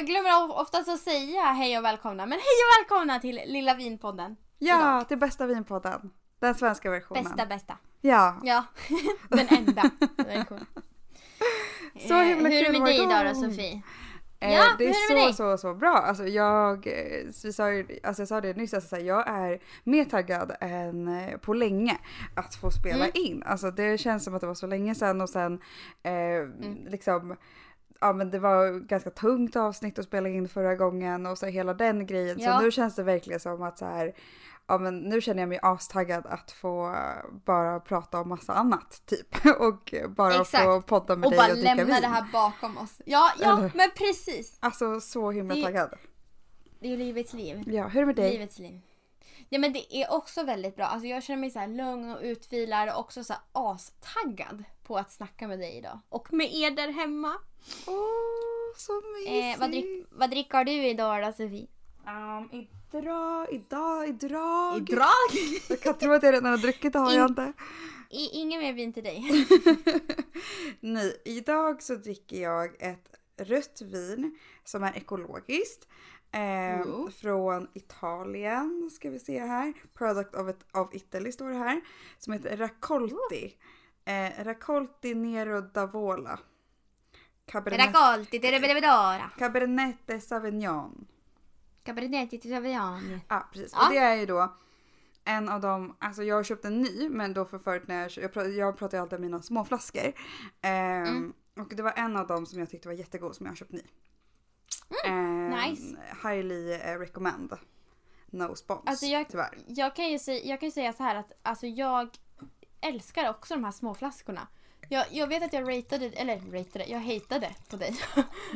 Vi glömmer oftast att säga hej och välkomna, men hej och välkomna till Lilla Vinpodden. Ja, Idag. till bästa vinpodden. Den svenska versionen. Bästa bästa. Ja. Ja, den enda versionen. Så himla Eh, Hur är det kul med dig idag då. Sofie? Eh, Ja, det är, är det så, så, så bra. Alltså jag, eh, vi sa ju, alltså jag sa det nyss, alltså jag är mer taggad än eh, på länge att få spela Mm. in. Alltså det känns som att det var så länge sedan och sen eh, Mm. liksom Ja men det var ganska tungt avsnitt att spela in förra gången och så hela den grejen. Ja. Så nu känns det verkligen som att så här, ja men nu känner jag mig astaggad att få bara prata om massa annat typ. Och bara Exakt. få podda med Och dig bara och dricka lämna vin. det här bakom oss. Ja, ja, Eller? men precis. Alltså så himla Det- taggad. Det är ju livets liv. Ja, hur är det med dig? Livets liv. Ja men det är också väldigt bra. Alltså jag känner mig så här lugn och utvilad och också så här astaggad på att snacka med dig idag. Och med er där hemma. Åh, så mysigt. Eh, vad, drick, vad dricker du idag då Sofie? Um, idag, idag, idag. Idag? Jag kan tro att jag redan har druckit, det har jag In- inte. I, ingen mer vin till dig. Nej, idag så dricker jag ett rött vin som är ekologiskt. Eh, från Italien ska vi se här. Product of, it, of Italy står det här. Som heter Raccolti. Eh, Raccolti Nero d'Avola. Cabernet, Raccolti, te ne vedora. Cabernet Sauvignon. Cabernetti di Sauvignon. Ja precis. Ja. Och det är ju då en av de, alltså jag har köpt en ny men då för förut när jag, jag, pratar, jag pratar ju alltid om mina små flaskor. Ehm, Mm. Och det var en av dem som jag tyckte var jättegod som jag har köpt ny. Mm, nice. Highly eh, recommend. No spons Alltså jag- tyvärr. Jag kan, ju säga, jag kan ju säga så här att alltså jag älskar också de här små flaskorna. Jag, jag vet att jag ratade, eller ratade, jag hatade på dig.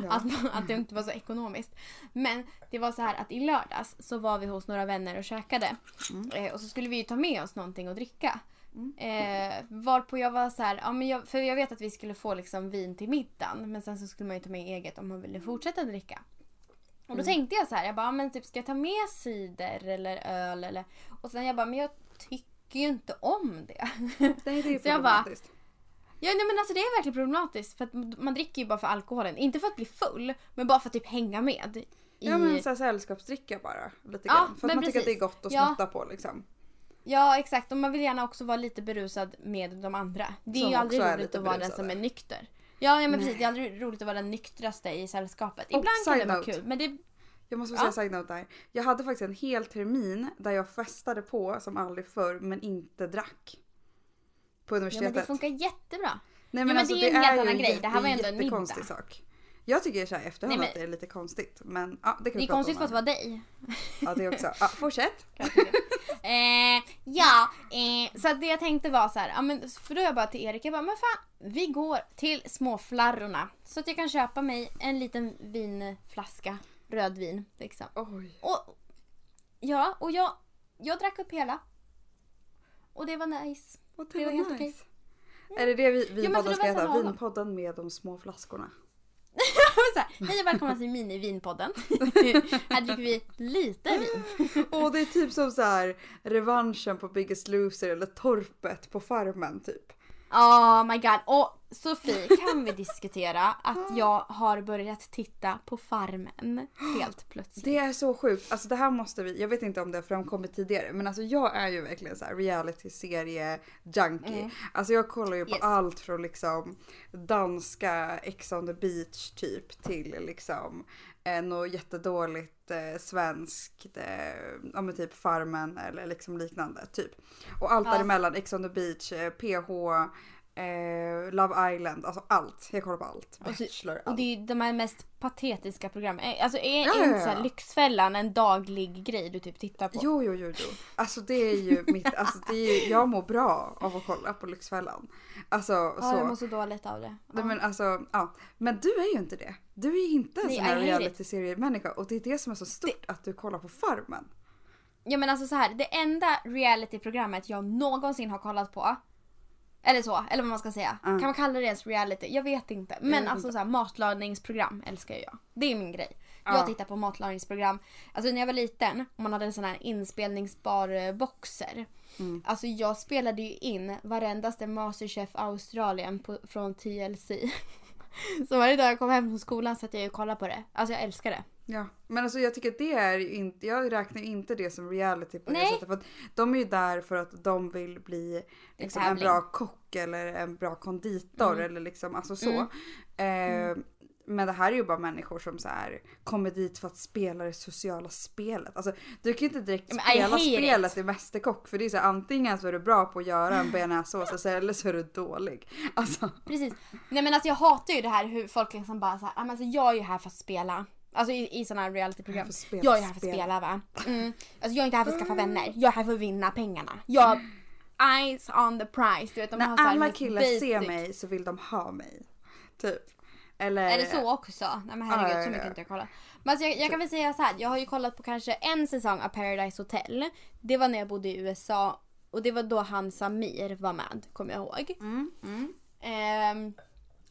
Att, att det inte var så ekonomiskt. Men det var så här att i lördags så var vi hos några vänner och käkade. Mm. Eh, och så skulle vi ju ta med oss någonting att dricka. Eh, varpå jag var så här, ja, men jag, för jag vet att vi skulle få liksom vin till middagen. Men sen så skulle man ju ta med eget om man ville fortsätta dricka. Och då tänkte jag så här, jag bara, men typ ska jag ta med cider eller öl eller... Och sen jag bara, men jag tycker ju inte om det. Det Så jag bara. Ja nej, men alltså det är verkligen problematiskt för att man dricker ju bara för alkoholen. Inte för att bli full men bara för att typ hänga med. I... Ja men såhär sällskapsdricka bara. Lite Ja, grann. För att man tycker att det är precis. gott att Ja. smutta på liksom. Ja exakt och man vill gärna också vara lite berusad med de andra. Det är Som ju aldrig roligt att vara den som är nykter. Ja, ja men Nej. precis, det är aldrig roligt att vara den nyktraste i sällskapet. Och Ibland kan det vara kul men det... Jag måste Ja. säga side note där. Jag hade faktiskt en hel termin där jag festade på som aldrig förr men inte drack. På Ja, universitetet. men det funkar jättebra. Nej men alltså, det är ju en helt annan grej. Det här var ju ändå en middag. sak. Jag tycker såhär i efterhand Nej, men- att det är lite konstigt. Men ja, det kan Det är konstigt för att här. vara dig. Ja det också. Ja, fortsätt. Eh, ja, eh, så det jag tänkte var så här, ja, men, för då jag bara till Erik, jag bara, men fan, vi går till småflarrorna så att jag kan köpa mig en liten vinflaska rödvin. Liksom. Oj. Och, ja, och jag, jag drack upp hela. Och det var nice. Vad Det var helt okej. Är det det vi, vinpodden ska heta? Vinpodden med de små flaskorna. här, Hej och välkomna till mini-vinpodden. här dricker vi lite vin. Och det är typ som så här revanschen på Biggest Loser eller torpet på farmen typ. Oh my god. Och Sofie, kan vi diskutera att jag har börjat titta på Farmen helt plötsligt? Det är så sjukt. Alltså det här måste vi, jag vet inte om det har framkommit tidigare men alltså jag är ju verkligen så här reality-serie junkie. Mm. Alltså jag kollar ju på Yes. allt från liksom danska Ex on the beach typ till liksom eh, något jättedåligt eh, svenskt, eh, ja men typ Farmen eller liksom liknande typ. Och allt Ja. däremellan, Ex on the beach, eh, PH, eh, Love Island, alltså allt. Jag kollar på allt. Och Bachelor, Och allt. det är ju de här mest patetiska programmen. Eh, Alltså är Ja, ja, inte ja. här Lyxfällan en daglig grej du typ tittar på? Jo, jo, jo, jo. Alltså det är ju mitt, alltså det är jag mår bra av att kolla på Lyxfällan. Alltså Ja, så. jag mår så dåligt av det. Ja. men alltså, ja. Men du är ju inte det. Du är ju inte en Nej, sån här reality-seriemänniska och det är det som är så stort att du kollar på Farmen. Ja men alltså så här, det enda realityprogrammet jag någonsin har kollat på eller så, eller vad man ska säga. Mm. Kan man kalla det ens reality? Jag vet inte. Men vet alltså inte. så här, matlagningsprogram älskar jag. Det är min grej. Ja. Jag tittar på matlagningsprogram. Alltså när jag var liten och man hade en sån här inspelningsbar eh, boxer. Mm. Alltså jag spelade ju in varendaste Masterchef Australien på, från TLC. Så varje dag jag kom hem från skolan satt jag och kollade på det. Alltså jag älskar det. Ja, men alltså jag tycker att det är inte, jag räknar inte det som reality på det Nej. sättet. För att de är ju där för att de vill bli liksom en bra kock eller en bra konditor Mm. eller liksom alltså så. Mm. Eh, men det här är ju bara människor som så här kommer dit för att spela det sociala spelet. Alltså du kan ju inte direkt spela spelet it. i Mästerkock för det är så här, antingen så är du bra på att göra en bearnaisesås eller så är du dålig. Alltså Precis. Nej men alltså jag hatar ju det här hur folk liksom bara såhär, ah, men alltså jag är ju här för att spela. Alltså i, i sådana här realityprogram. Spela Jag är här för att spel. spela va. Mm. Alltså jag är inte här för att skaffa vänner. Jag är här för att vinna pengarna. Jag eyes on the prize. Du vet, de har när så här alla killar basic. ser mig så vill de ha mig. Typ. Eller... Är det så också? Nej men herregud Ja, ja, så mycket ja. har inte jag kollat. Men alltså jag, jag kan väl säga så här. jag har ju kollat på kanske en säsong av Paradise Hotel. Det var när jag bodde i USA. Och det var då han Samir var med, kommer jag ihåg. Mm, mm. Ehm,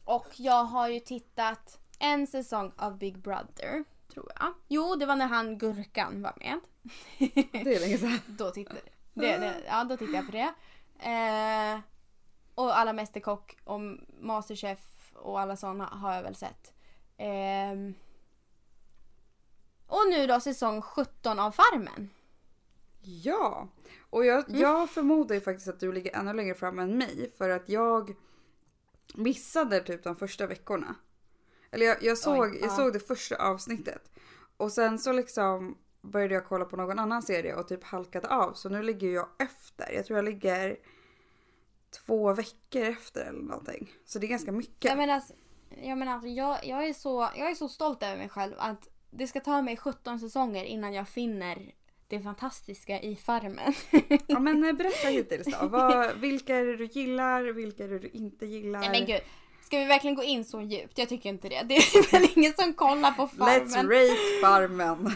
och jag har ju tittat en säsong av Big Brother, tror jag. Jo, det var när han Gurkan var med. Det är länge sedan. då, tittade, det, det, ja, då tittade jag på det. Eh, och Alla Mästerkock och Masterchef och alla sådana har jag väl sett. Ehm, och nu då säsong 17 av Farmen. Ja, och jag, Mm. jag förmodar ju faktiskt att du ligger ännu längre fram än mig för att jag missade typ de första veckorna. Eller jag, jag, såg, Oj, jag ja. såg det första avsnittet och sen så liksom började jag kolla på någon annan serie och typ halkade av så nu ligger jag efter. Jag tror jag ligger två veckor efter eller någonting. Så det är ganska mycket. Jag menar, alltså, jag, menar alltså, jag, jag, är så, jag är så stolt över mig själv att det ska ta mig 17 säsonger innan jag finner det fantastiska i Farmen. Ja men eh, berätta hittills då. Vad, vilka är det du gillar? Vilka är det du inte gillar? Nej men gud. Ska vi verkligen gå in så djupt? Jag tycker inte det. Det är väl ingen som kollar på Let's Farmen. rate Farmen.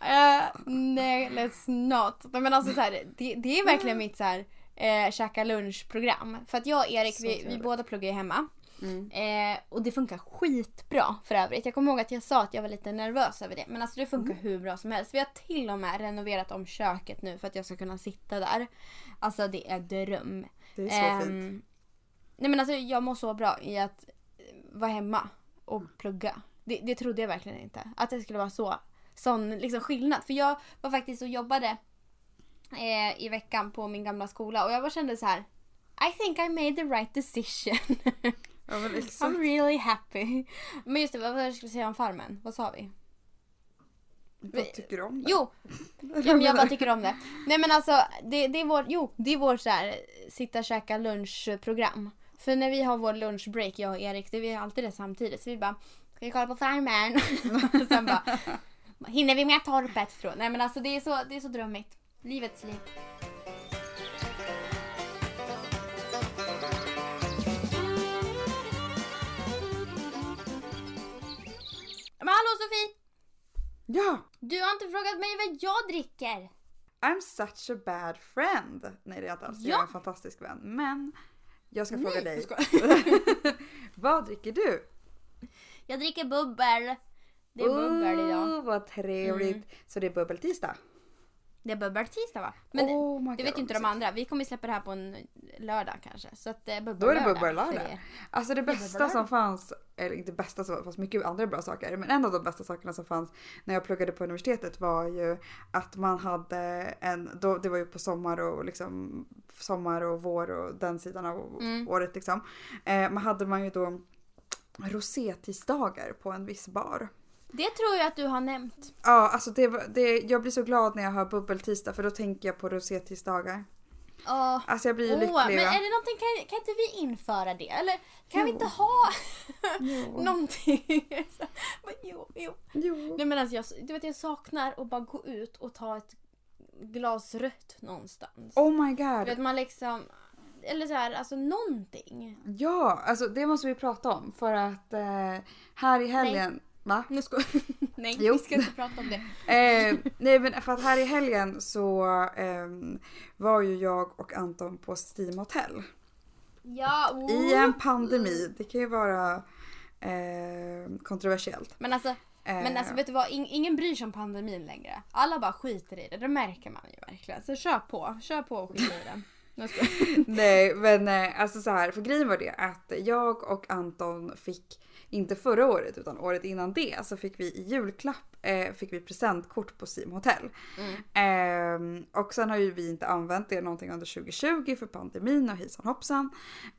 Eh, nej, let's not. Men alltså så här, det, det är verkligen mitt så här, eh, käka lunchprogram. För att jag och Erik, vi, vi båda pluggar ju hemma. Mm. Eh, och det funkar skitbra för övrigt. Jag kommer ihåg att jag sa att jag var lite nervös över det. Men alltså det funkar Mm. hur bra som helst. Vi har till och med renoverat om köket nu för att jag ska kunna sitta där. Alltså det är dröm. Det är så Ehm, fint. Nej men alltså jag mår så bra i att eh, vara hemma och plugga. Det, det trodde jag verkligen inte. Att det skulle vara så sån liksom skillnad. För jag var faktiskt och jobbade eh, i veckan på min gamla skola och jag bara kände så här. I think I made the right decision. Ja. I'm really happy. Men just det, vad var jag skulle säga om Farmen? Vad sa vi? Vad tycker du om det? Jo! Ja, men jag bara tycker om det. Nej men alltså, det, det är vår, jo, det är vår så här, sitta käka lunchprogram. För när vi har vår lunchbreak, jag och Erik, det är vi alltid det samtidigt. Så vi bara, ska vi kolla på Farmen? Och Sen bara, hinner vi med torpet? Tror jag. Nej men alltså det är så, det är så drömmigt. Livets liv. Men hallå Sofie! Ja! Du har inte frågat mig vad jag dricker. I'm such a bad friend. Nej det är jag inte alls. Jag Ja. är en fantastisk vän. Men jag ska fråga dig. Vad dricker du? Jag dricker bubbel. Det är bubbel idag. Mm. Vad trevligt. Så det är bubbeltisdag? Det är bubbeltisdag va? Men oh det God, vet ju inte de andra. Vi kommer släppa det här på en lördag kanske. Så att det är Då är det bubbellördag. för er. Alltså det bästa bubbellördag. som fanns, eller inte bästa som fanns mycket andra bra saker, men en av de bästa sakerna som fanns när jag pluggade på universitetet var ju att man hade en, då, det var ju på sommar och liksom sommar och vår och den sidan av Mm. året liksom. Eh, man hade man ju då rosétisdagar på en viss bar. Det tror jag att du har nämnt. Ja, alltså det, det, jag blir så glad när jag hör bubbeltisdag för då tänker jag på rosétisdagar. Åh, Alltså jag blir ju Åh, lycklig. men va? är det någonting, kan, kan inte vi införa det? Eller kan vi Jo. inte ha Jo. någonting? Men jo, jo. Jo. Nej men alltså jag, du vet, jag saknar att bara gå ut och ta ett glas rött någonstans. Oh my Du god. vet man liksom, eller så här, alltså någonting. Ja, alltså det måste vi prata om för att eh, här i helgen... Va? Nu ska Nej, Jo. vi ska inte prata om det. Eh, nej men för att här i helgen så ehm, var ju jag och Anton på Steam Hotel. Ja, oh. I en pandemi. Det kan ju vara eh, kontroversiellt. Men alltså, Eh, men alltså vet du vad? In, ingen bryr sig om pandemin längre. Alla bara skiter i det. Det märker man ju verkligen. Så kör på. Kör på och skit i den. Nej men eh, alltså så här, för grejen var det att jag och Anton fick inte förra året utan året innan det så fick vi i julklapp eh, fick vi presentkort på Sim Hotel. Eh, och sen har ju vi inte använt det någonting under 2020 för pandemin och hejsan hoppsan.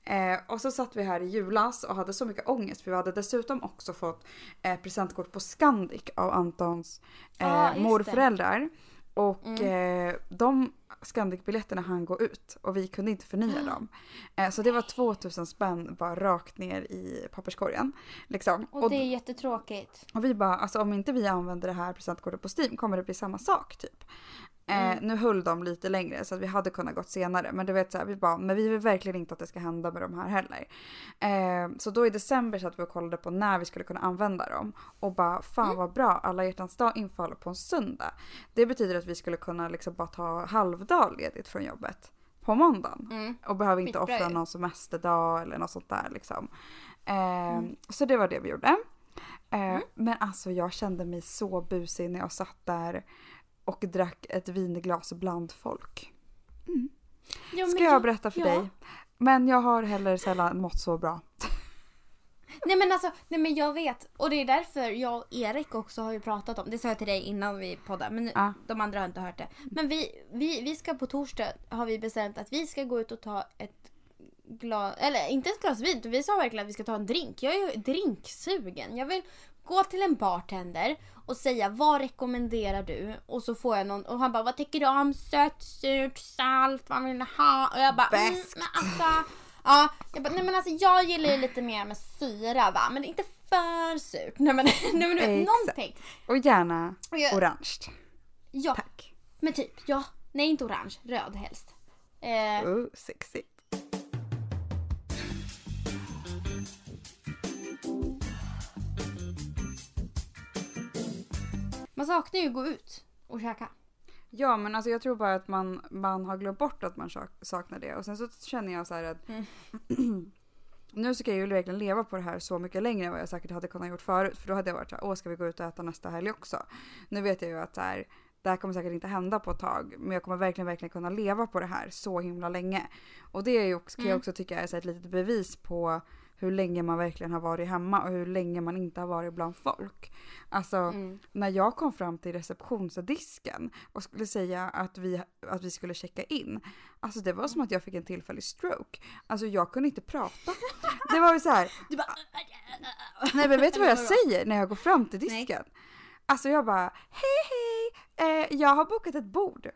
Eh, och så satt vi här i julas och hade så mycket ångest för vi hade dessutom också fått eh, presentkort på Scandic av Antons eh, Ah, det. morföräldrar. Och Mm. eh, de Scandic-biljetterna hann gå ut och vi kunde inte förnya dem. Eh, så det var 2000 spänn bara rakt ner i papperskorgen. Liksom. Och Och, det är jättetråkigt. och vi bara, alltså om inte vi använder det här presentkortet på Steam kommer det bli samma sak typ. Eh, Mm. nu höll de lite längre så att vi hade kunnat gått senare. Men du vet så här, vi bara, men vi vill verkligen inte att det ska hända med de här heller. Eh, så då i december satt vi och kollade på när vi skulle kunna använda dem. Och bara, fan Mm. vad bra, alla hjärtans dag infaller på en söndag. Det betyder att vi skulle kunna liksom bara ta halvdag ledigt från jobbet på måndagen. Mm. Och behöver inte offra någon semesterdag eller något sånt där liksom. Eh, Mm. Så det var det vi gjorde. Eh, Men alltså jag kände mig så busig när jag satt där och drack ett vinglas bland folk. Ja, Ska men jag berätta för ja. dig? Men jag har heller sällan mått så bra. Nej men alltså, nej men jag vet. Och det är därför jag och Erik också har ju pratat om, det sa jag till dig innan vi poddade, men Ja. de andra har inte hört det. Men vi, vi, vi ska på torsdag, har vi bestämt att vi ska gå ut och ta ett glas, eller inte ett glas vin, vi sa verkligen att vi ska ta en drink. Jag är ju drinksugen. Jag vill gå till en bartender och säga vad rekommenderar du? Och så får jag någon, och han bara vad tycker du om? Sött, surt, salt, vad vill du ha? Och jag bara. Mm, men alltså, ja, jag bara, nej men alltså jag gillar ju lite mer med syra va, men inte för surt. Nej men, nej, men du vet, någonting. Och gärna Och jag- orange. Ja, Tack. men typ, ja. Nej inte orange, röd helst. Eh, Oh, sexigt. Man saknar ju att gå ut och käka. Ja men alltså jag tror bara att man, man har glömt bort att man sak- saknar det. Och sen så känner jag så här att Mm. nu ska jag ju verkligen leva på det här så mycket längre än vad jag säkert hade kunnat gjort förut. För då hade jag varit så här, åh ska vi gå ut och äta nästa helg också? Nu vet jag ju att så här, det här kommer säkert inte hända på ett tag. Men jag kommer verkligen, verkligen kunna leva på det här så himla länge. Och det är ju också, kan jag Mm. också tycka är så ett litet bevis på hur länge man verkligen har varit hemma och hur länge man inte har varit bland folk. Alltså Mm. när jag kom fram till receptionsdisken och skulle säga att vi, att vi skulle checka in. Alltså det var som att jag fick en tillfällig stroke. Alltså jag kunde inte prata. Det var ju så här. Bara... Nej men vet du vad jag säger när jag går fram till disken? Alltså jag bara hej hej, eh, jag har bokat ett bord.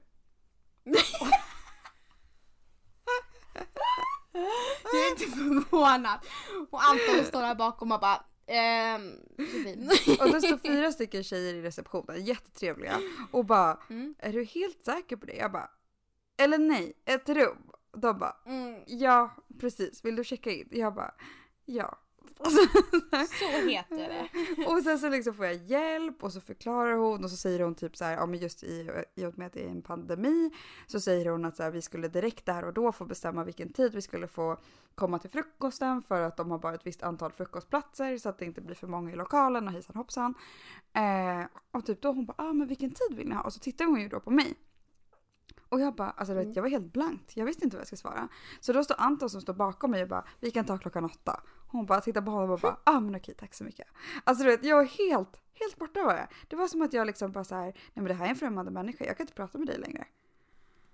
Jag är inte förvånad. Och Anton står där bakom och bara... Ehm. Och det står fyra stycken tjejer i receptionen, jättetrevliga. Och bara, Mm. är du helt säker på det? Jag bara, eller nej, ett rum. De bara, Mm, ja precis, vill du checka in? Jag bara, ja. Så heter det. Och sen så liksom får jag hjälp och så förklarar hon och så säger hon typ så här, ja men just i, i och med att det är en pandemi så säger hon att så här, vi skulle direkt där och då få bestämma vilken tid vi skulle få komma till frukosten för att de har bara ett visst antal frukostplatser så att det inte blir för många i lokalen och hejsan hoppsan. Eh, och typ då hon bara, ah men vilken tid vill ni ha? Och så tittar hon ju då på mig. Och jag bara, alltså vet, jag var helt blankt. Jag visste inte vad jag skulle svara. Så då står Anton som står bakom mig och bara, vi kan ta klockan åtta. Hon bara tittar på honom och bara, ah men okej tack så mycket. Alltså du vet, jag var helt, helt borta var jag. Det var som att jag liksom bara så här, nej men det här är en främmande människa, jag kan inte prata med dig längre.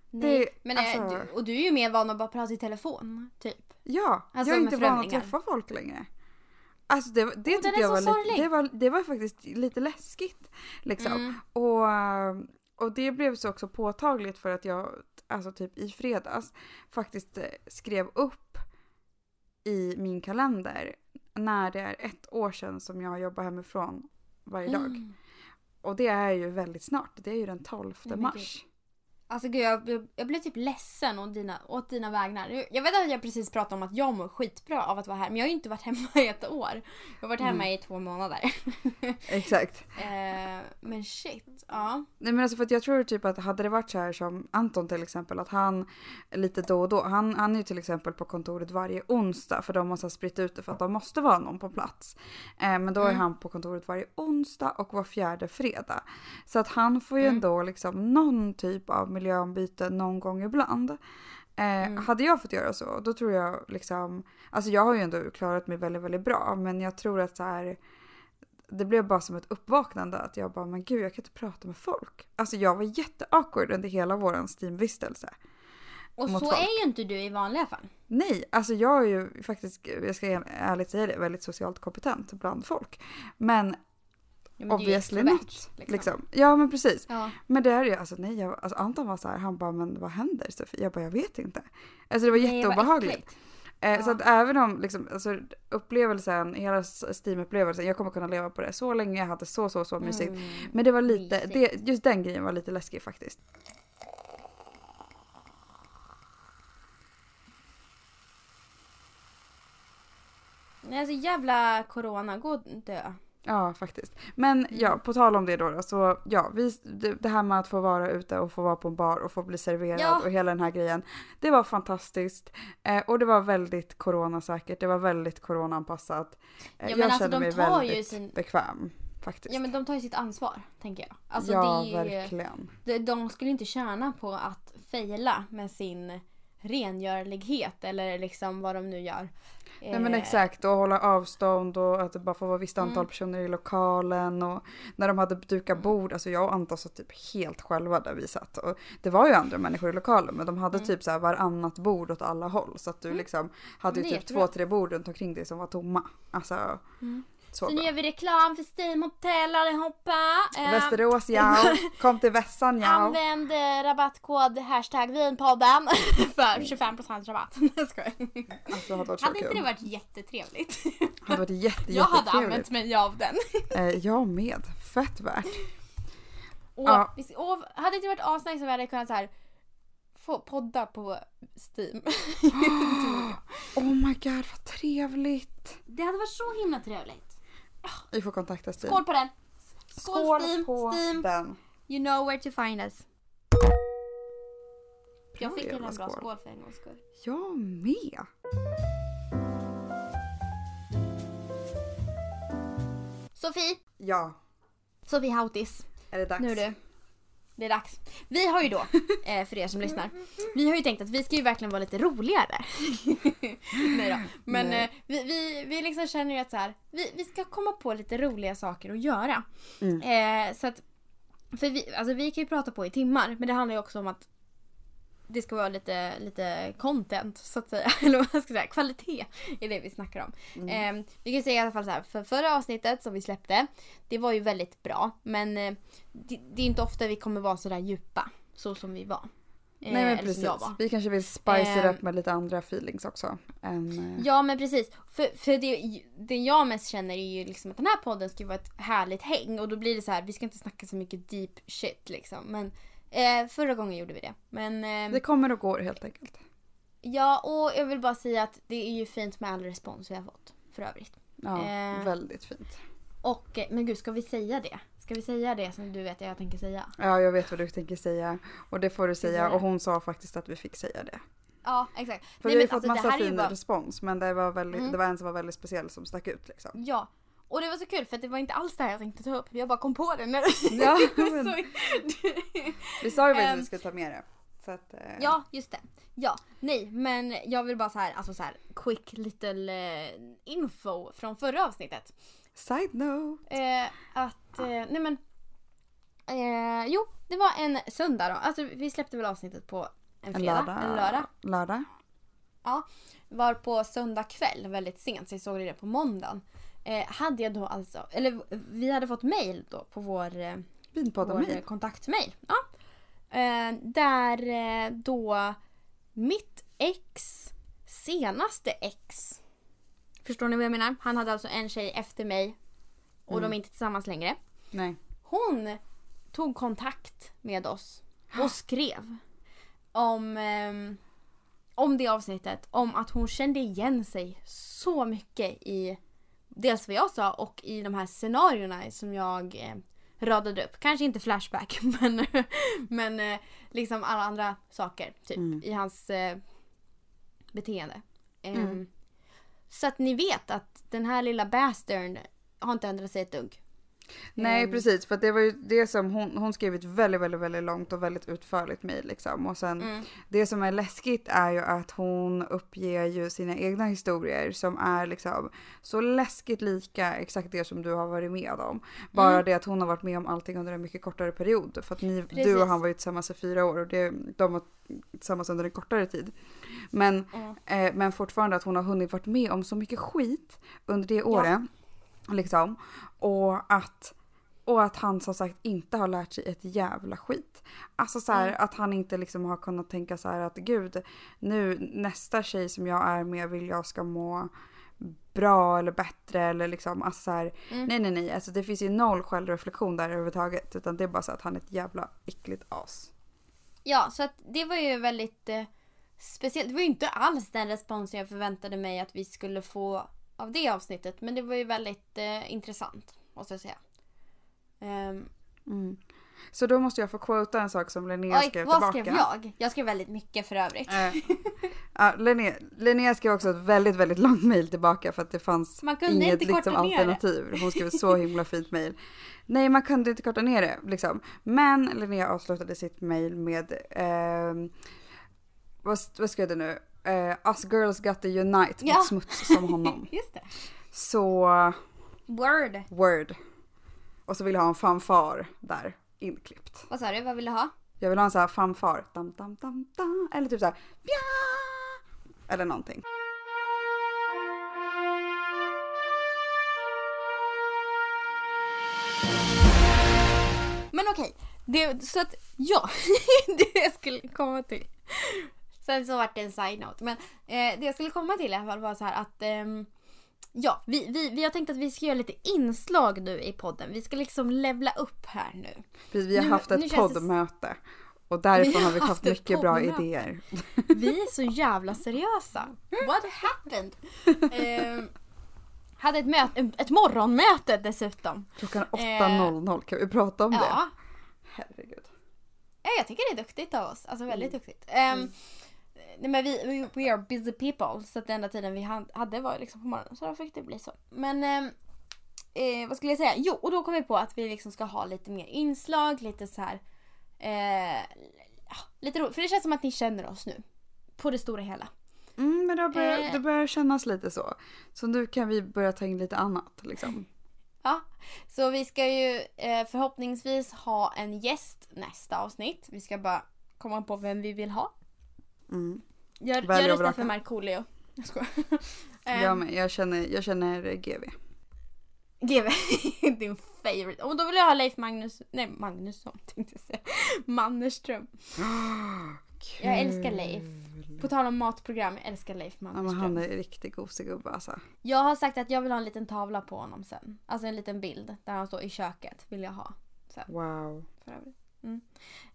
Nej, Det- men alltså- du, och du är ju mer van att bara prata i telefon, typ. Ja, Alltså, jag är inte van att träffa folk längre. Alltså det, det den tyckte jag var lite, det var, det var faktiskt lite läskigt. Liksom. Mm. Och, och det blev så också påtagligt för att jag, alltså typ i fredags, faktiskt eh, skrev upp i min kalender när det är ett år sedan som jag jobbar hemifrån varje dag. Mm. Och det är ju väldigt snart, det är ju den 12 Nej, men mars. Alltså gud, jag, jag, jag blev typ ledsen åt dina, åt dina vägnar. Jag- vet att jag precis pratade om att jag mår skitbra av att vara här, men jag har ju inte varit hemma i ett år. Jag har varit hemma Mm. i två månader. Exakt. eh, men shit, ja. Nej men alltså för att jag tror typ att hade det varit så här som Anton till exempel att han lite då och då, han, han är ju till exempel på kontoret varje onsdag för de måste ha spritt ut det för att de måste vara någon på plats. Eh, men då är Mm. han på kontoret varje onsdag och var fjärde fredag. Så att han får ju Mm. ändå liksom någon typ av miljöombyte någon gång ibland. Eh, Mm. Hade jag fått göra så, då tror jag liksom, alltså jag har ju ändå klarat mig väldigt, väldigt bra, men jag tror att så här, det blev bara som ett uppvaknande att jag bara, men gud jag kan inte prata med folk. Alltså jag var jätteawkward under hela våran Steam-vistelse. Och så folk. är ju inte du i vanliga fall. Nej, alltså jag är ju faktiskt, jag ska ärligt säga det, väldigt socialt kompetent bland folk. Men Ja, obviously not. Liksom. Ja men precis. Ja. Men det är ju, alltså nej, jag, alltså Anton var så här, han bara, men vad händer Sofie? Jag bara, jag vet inte. Alltså det var Nej, jätteobehagligt. Eh, Så Ja. att även om liksom, alltså, upplevelsen, hela Steam-upplevelsen, jag kommer kunna leva på det så länge, jag hade så så så mysigt. Mm. Men det var lite, det, just den grejen var lite läskig faktiskt. Nej, alltså jävla corona, gå och dö. Ja, faktiskt. Men ja, på tal om det då, då så ja, vi, det, här med att få vara ute och få vara på en bar och få bli serverad Ja. och hela den här grejen. Det var fantastiskt eh, och det var väldigt coronasäkert. Det var väldigt coronaanpassat. Eh, Ja, jag alltså, kände de mig väldigt sin- bekväm faktiskt. Ja men de tar ju sitt ansvar, tänker jag. Alltså, ja, det är ju, verkligen. de, de skulle inte tjäna på att fejla med sin rengörlighet eller liksom vad de nu gör. Nej men Eh, exakt och hålla avstånd och att det bara får vara visst Mm. antal personer i lokalen och när de hade dukat bord, alltså jag och Anton satt typ helt själva där vi satt och det var ju andra människor i lokalen men de hade Mm. typ så här varannat bord åt alla håll så att du liksom hade ju typ två, tre bord runt omkring dig som var tomma. Alltså Mm. så Så nu bra. gör vi reklam för Steam Hotel allihopa. Eh, Västerås ja, kom till Vässan ja. Använd eh, rabattkod hashtag vinpodden för 25% rabatt. Jag skojar. Alltså det hade varit så Hade inte kul. det varit jättetrevligt? Det hade varit jätte, Jag hade jättetrevligt. använt mig av den. Eh, jag med, fett värt. Och, Ja. visst- och hade det inte varit asnice om vi hade kunnat så här, få podda på Steam? Oh my god vad trevligt. det hade varit så himla trevligt. Vi får kontakta Stina. Skål på den! Skål, Steam! på Steam! den. You know where to find us. Jag Bra fick till jävla en bra skål. skål för en gångs skull. Jag med. Sofie! Ja, Sofie Hautis. är det dags? Nu du. Det är dags. Vi har ju då, eh, för er som lyssnar, vi har ju tänkt att vi ska ju verkligen vara lite roligare. Nej då. Men Nej. eh, vi, vi, vi liksom känner ju att så här, vi, vi ska komma på lite roliga saker att göra. Mm. Eh, så att, för vi, alltså vi kan ju prata på i timmar, men det handlar ju också om att det ska vara lite, lite content så att säga. Eller vad jag ska säga, kvalitet är det vi snackar om. Mm. Eh, vi kan säga i alla fall så här, för förra avsnittet som vi släppte, det var ju väldigt bra. Men eh, det, det är inte ofta vi kommer vara så där djupa, så som vi var. Eh, Nej men precis. Vi kanske vill spice it Ehm. up med lite andra feelings också. Än, eh, Ja men precis. För, för det, det jag mest känner är ju liksom att den här podden ska vara ett härligt häng och då blir det så här, vi ska inte snacka så mycket deep shit liksom. Men eh, förra gången gjorde vi det. Men eh, Det kommer och går helt enkelt. ja och jag vill bara säga att det är ju fint med all respons vi har fått för övrigt. Ja, Eh. väldigt fint. Och eh, men gud ska vi säga det? Ska vi säga det som du vet jag tänker säga? Ja, jag vet vad du tänker säga. Och det får du säga. Och hon sa faktiskt att vi fick säga det. Ja exakt. För Nej, vi har fått alltså, massa fin bara- respons. Men det var, väldigt, Mm. det var en som var väldigt speciell som stack ut liksom. Ja. Och det var så kul för det var inte alls det här jag tänkte ta upp. Jag bara kom på det nu. Ja, men- Vi sa ju faktiskt att Ehm. vi skulle ta med det. Att, eh, Ja, just det. Ja, nej, men jag vill bara så här, alltså så här, quick little eh, info från förra avsnittet. Side note. Eh, att, eh, nej men, eh, jo, det var en söndag då. Alltså vi släppte väl avsnittet på en En fredag, lördag. en lördag. Lördag. Var på söndag kväll väldigt sent, så vi såg det på måndagen. Eh, hade jag då alltså, eller vi hade fått mail då på vår eh, vår kontaktmail. Ja. Eh, där eh, då mitt ex senaste ex. Förstår ni vad jag menar? Han hade alltså en tjej efter mig och Mm. de är inte tillsammans längre. Nej. Hon tog kontakt med oss och skrev om, ehm, om det avsnittet. Om att hon kände igen sig så mycket i dels vad jag sa och i de här scenarierna som jag eh, radade upp. Kanske inte Flashback men, men eh, liksom alla andra saker typ Mm. i hans eh, beteende. Ehm, Mm. Så att ni vet att den här lilla bastarden har inte ändrat sig ett dugg. Nej Ehm, precis för det var ju det som hon, hon skrev ett väldigt väldigt väldigt långt och väldigt utförligt mejl liksom och sen Mm. det som är läskigt är ju att hon uppger ju sina egna historier som är liksom så läskigt lika exakt det som du har varit med om. Bara Mm. det att hon har varit med om allting under en mycket kortare period för att ni, du och han var ju tillsammans i fyra år och det, de var tillsammans under en kortare tid. Men, Mm. eh, men fortfarande att hon har hunnit varit med om så mycket skit under det året. Liksom. Och att, och att han som sagt inte har lärt sig ett jävla skit. Alltså så här, Mm. att han inte liksom har kunnat tänka så här att gud, nu nästa tjej som jag är med vill jag ska må bra eller bättre eller liksom alltså så här, Mm. nej nej nej alltså det finns ju noll självreflektion där överhuvudtaget utan det är bara så att han är ett jävla äckligt as. Ja, så att det var ju väldigt eh, speciellt. Det var ju inte alls den responsen jag förväntade mig att vi skulle få av det avsnittet. Men det var ju väldigt eh, intressant, måste jag säga. Ehm, Mm. Så då måste jag få quota en sak som Linnea oj, skrev vad tillbaka. skrev jag? Jag skrev väldigt mycket för övrigt. Eh, ja, Linnea, Linnea skrev också ett väldigt, väldigt långt mejl tillbaka för att det fanns inget liksom, alternativ. Hon skrev ett så himla fint mejl. Nej, man kunde inte korta ner det liksom. Men Linnea avslutade sitt mejl med ehm, vad, vad skrev det nu? Eh, Us girls got to unite Ja. mot smuts som honom. Just det. Så Word. word. Och så vill jag ha en fanfar där inklippt. Vad sa du? Vad vill du ha? Jag vill ha en sån här fanfar. Dam, dam, dam, dam. Eller typ så här. Bja! Eller någonting. Men okej. Det, så att, ja. det jag skulle komma till. Sen så vart det en side-note. Men eh, det jag skulle komma till i alla fall var så här att ehm, Ja, vi, vi, vi har tänkt att vi ska göra lite inslag nu i podden. Vi ska liksom levla upp här nu. Precis, vi har Nu- haft ett känns det- poddmöte. Och därifrån Vi har vi ett mycket bra poddmöte. idéer. Vi är så jävla seriösa. What happened? Ehm, hade ett, möte, ett morgonmöte dessutom. Klockan Eh, 8.00, kan vi prata om det? Ja, Herregud. Ja, jag tycker det är duktigt av oss. Alltså väldigt duktigt. Ehm, nej, men vi, we, are busy people. Så att den enda tiden vi hade var liksom på morgonen. Så då fick det bli så. Men ehm, eh, vad skulle jag säga? Jo, och då kom vi på att vi liksom ska ha lite mer inslag. Lite så här. Eh, lite roligt. För det känns som att ni känner oss nu. På det stora hela. Mm, men det börjar, Eh. det börjar kännas lite så. Så nu kan vi börja ta in lite annat liksom. Ja, så vi ska ju eh, förhoppningsvis ha en gäst nästa avsnitt. Vi ska bara komma på vem vi vill ha. Mm. Jag, jag röstar för Markoolio. Jag skojar. Ehm, Jag, med, jag, känner, jag känner GV. GV, din favorite. Och då vill jag ha Leif Magnus, nej Magnusson tänkte jag säga. Mannerström. Jag älskar Leif. På tal om matprogram, jag älskar Leif Ja, men Mannerström. han är en riktig gosegubbe alltså. Jag har sagt att jag vill ha en liten tavla på honom sen. Alltså en liten bild där han står i köket vill jag ha. Wow. För övrigt. Mm.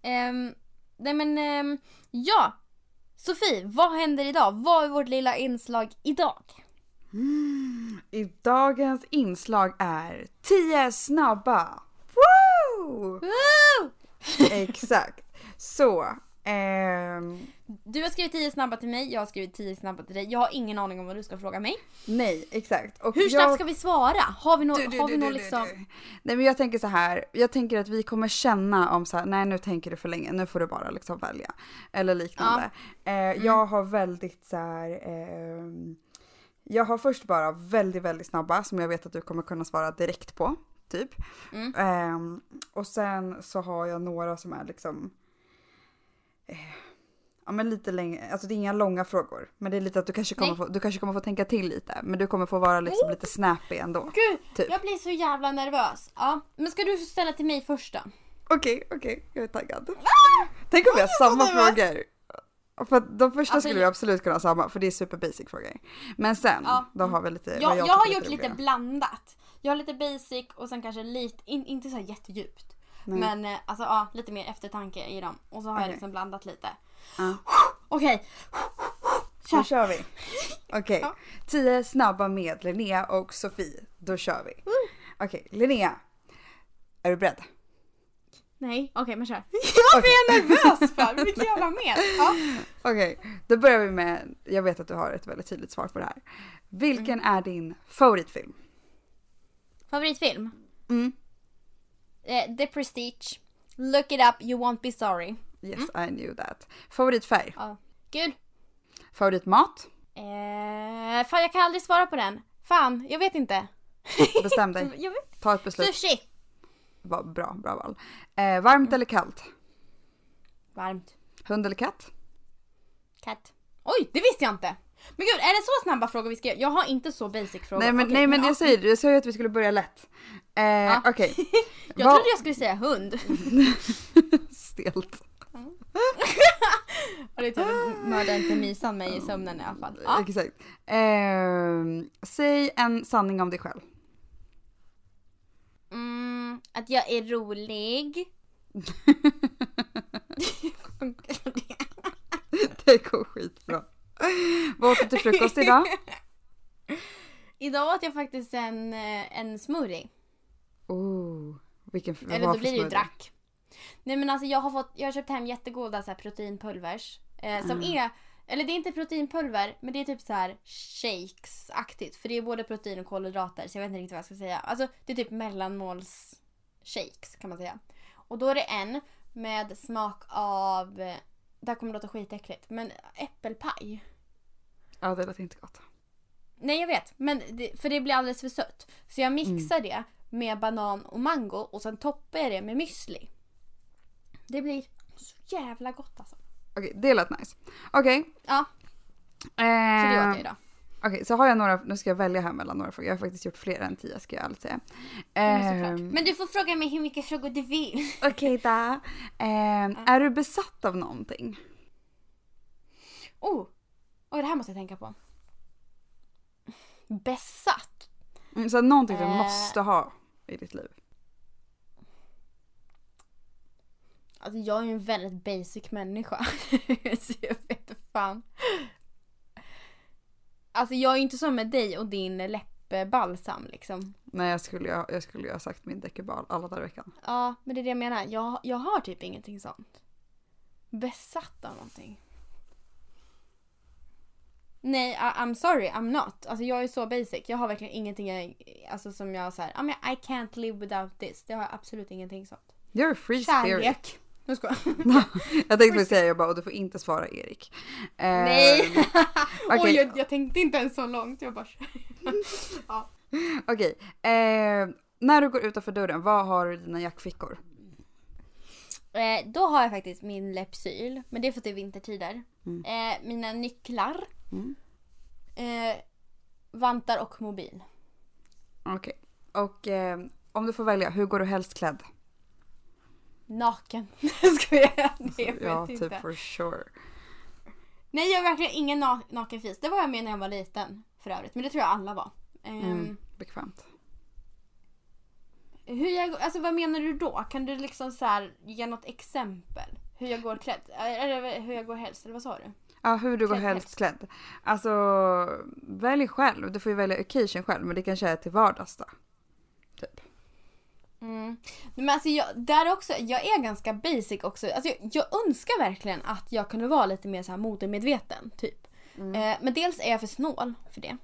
Ehm, nej men, ehm, ja. Sofie, vad händer idag? Vad är vårt lilla inslag idag? I dagens inslag är 10 snabba. Woo! Woo! Exakt. Så. Ehm, Du har skrivit 10 snabba till mig, jag har skrivit 10 snabba till dig. Jag har ingen aning om vad du ska fråga mig. nej, exakt. Och Hur snabbt jag- ska vi svara? Har vi du, har något du, liksom... Nej men jag tänker så här. Jag tänker att vi kommer känna om så här, nej nu tänker du för länge, nu får du bara liksom välja. Eller liknande. Mm. Eh, Jag har väldigt så här. ehm, jag har först bara väldigt, väldigt snabba som jag vet att du kommer kunna svara direkt på. Typ. Mm. Ehm, och sen så har jag några som är liksom eh, Ja men lite längre, alltså det är inga långa frågor. Men det är lite att du kanske kommer, Nej. få, du kanske kommer få tänka till lite. Men du kommer få vara liksom lite snappy ändå. Gud, Typ. jag blir så jävla nervös. Ja, men ska du ställa till mig först då? Okej, okej, jag är taggad. Tänk om vi har samma frågor. För de första Alltså, skulle vi absolut kunna ha samma för det är super basic frågor. Men sen, Ja. då har vi lite vad Jag, jag, har är gjort lite roliga. blandat. Jag har lite basic och sen kanske lite, in, inte så här jättedjupt. Nej. Men eh, alltså ja, lite mer eftertanke i dem. Och så har jag Okej. liksom blandat lite. Ja. Okej. Då kör vi. Okej, Ja. tio snabba med Linnea och Sofie. Då kör vi. Okej, Linnea. Är du beredd? Nej, okej men kör. Varför är jag nervös för? Vilken jävla med. Ja. Okej, då börjar vi med, jag vet att du har ett väldigt tydligt svar på det här. Vilken Mm. är din favoritfilm? Favoritfilm? Mm. Eh, The Prestige. Look it up, you won't be sorry. Yes, I knew that. Favoritfärg? Ja. Gul. Favoritmat? Eh, fan jag kan aldrig svara på den. Fan, jag vet inte. Bestäm dig. Ta ett beslut. Sushi. Va- Bra, bra val. Eh, varmt eller kallt? Varmt. Hund eller katt? Katt. Oj, det visste jag inte. Men gud, är det så snabba frågor vi ska göra? Jag har inte så basic frågor. Nej men, Okej, nej, men ja. jag säger jag sa ju att vi skulle börja lätt. Eh, Okej. Jag Vad- trodde jag skulle säga hund. Stelt. Och det är typ mördade inte mysan mig i sömnen i alla fall. Ja. Exakt. Eh, säg en sanning om dig själv. Mm, att jag är rolig. Det går skitbra. Vad åt du till frukost idag? Idag åt jag faktiskt en, eh, en smoothie. Oh, vilken Eller då blir det ju drack. Nej men alltså jag har, fått, jag har köpt hem jättegoda så här, proteinpulvers. Eh, som är, eller det är inte proteinpulver men det är typ så här shakes-aktigt. För det är både protein och kolhydrater så jag vet inte riktigt vad jag ska säga. Alltså det är typ mellanmåls shakes kan man säga. Och då är det en med smak av, eh, det här kommer låta skitäckligt, men äppelpaj. Ja det lät inte gott. Nej jag vet, men det, för det blir alldeles för sött. Så jag mixar det med banan och mango och sen toppar jag det med müsli. Det blir så jävla gott alltså. Okej, det lät nice. Okej. Ja, så det Eh, åt jag idag. Okej, så har jag några, nu ska jag välja här mellan några frågor. Jag har faktiskt gjort fler än tio ska jag ärligt säga. Men, såklart. men du får fråga mig hur mycket frågor du vill. Okej då. Ehm, Är du besatt av någonting? Oh, oh det här måste jag tänka på. Besatt? Mm, Så någonting du Eh. måste ha i ditt liv? Alltså jag är ju en väldigt basic människa. så jag vet inte fan. Alltså jag är ju inte som med dig och din läppbalsam liksom. Nej, jag skulle, jag, jag skulle ju ha sagt min Decubal alla dagar i veckan. Ja, men det är det jag menar. Jag, jag har typ ingenting sånt. Besatt av någonting. Nej, I, I'm sorry, I'm not. Alltså jag är så basic. Jag har verkligen ingenting jag, alltså, som jag här, I, mean, I can't live without this. Det har jag absolut ingenting sånt. You're a free spirit. Kärlek. Nu ska Jag tänkte väl säga jag bara, och du får inte svara Erik. Ehm, Nej! okej. Oj, jag, jag tänkte inte ens så långt. Jag bara... ja. Okej. Eh, när du går utanför dörren, vad har du i dina jackfickor? eh, då har jag faktiskt min Lepsyl, men det är för att det är vintertider. Eh, mina nycklar. Mm. Eh, vantar och mobil. Okej. Och eh, om du får välja, hur går du helst klädd? Naken. Ska jag Nej, jag vet Ja, inte. typ for sure. Nej, jag är verkligen ingen na- nakenfis. Det var jag med när jag var liten för övrigt. Men det tror jag alla var. Ehm, Mm, bekvämt. hur jag, alltså vad menar du då? Kan du liksom så här ge något exempel? Hur jag går klädd? Eller hur jag går helst? Eller vad sa du? Ja, hur du går helst klädd. Alltså, välj själv. Du får ju välja occasion själv, men det kanske är till vardags då. Typ. Mm. Men alltså jag, där också, jag är ganska basic också. Alltså jag, jag önskar verkligen att jag kunde vara lite mer så här modemedveten. Typ. Eh, men dels är jag för snål för det.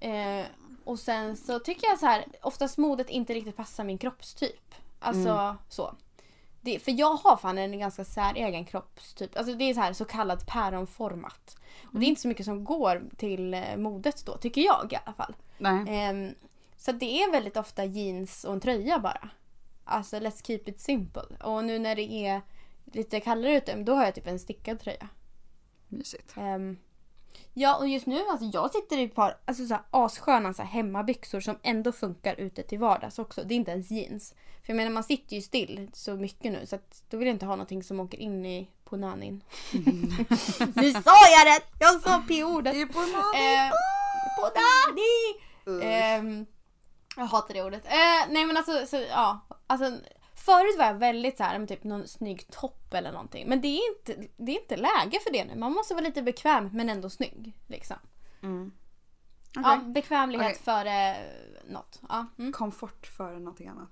Eh, och sen så tycker jag så här, oftast modet inte riktigt passar min kroppstyp. Alltså så. Det, för jag har fan en ganska säregen kroppstyp. Alltså det är så här så kallat päronformat. Och det är inte så mycket som går till eh, modet då, tycker jag i alla fall. Nej. Ehm, så det är väldigt ofta jeans och en tröja bara. Alltså let's keep it simple. Och nu när det är lite kallare ute, då har jag typ en stickad tröja. Mysigt. Ehm, ja och just nu, alltså jag sitter i ett par alltså, så här, assköna så här, hemmabyxor som ändå funkar ute till vardags också. Det är inte ens jeans. För jag menar man sitter ju still så mycket nu så att då vill jag inte ha någonting som åker in i på nanin. nu sa jag det! Jag sa p-ordet! Det är på Eh, på Dani! Ehm, jag hatar det ordet. Eh, nej men alltså, så, ja. Alltså, förut var jag väldigt så här, typ någon snygg topp eller någonting. Men det är, inte, det är inte läge för det nu. Man måste vara lite bekväm men ändå snygg. Liksom. Mm. Ja, Okej. bekvämlighet Okej. före något. Ja, mm. Komfort före någonting annat.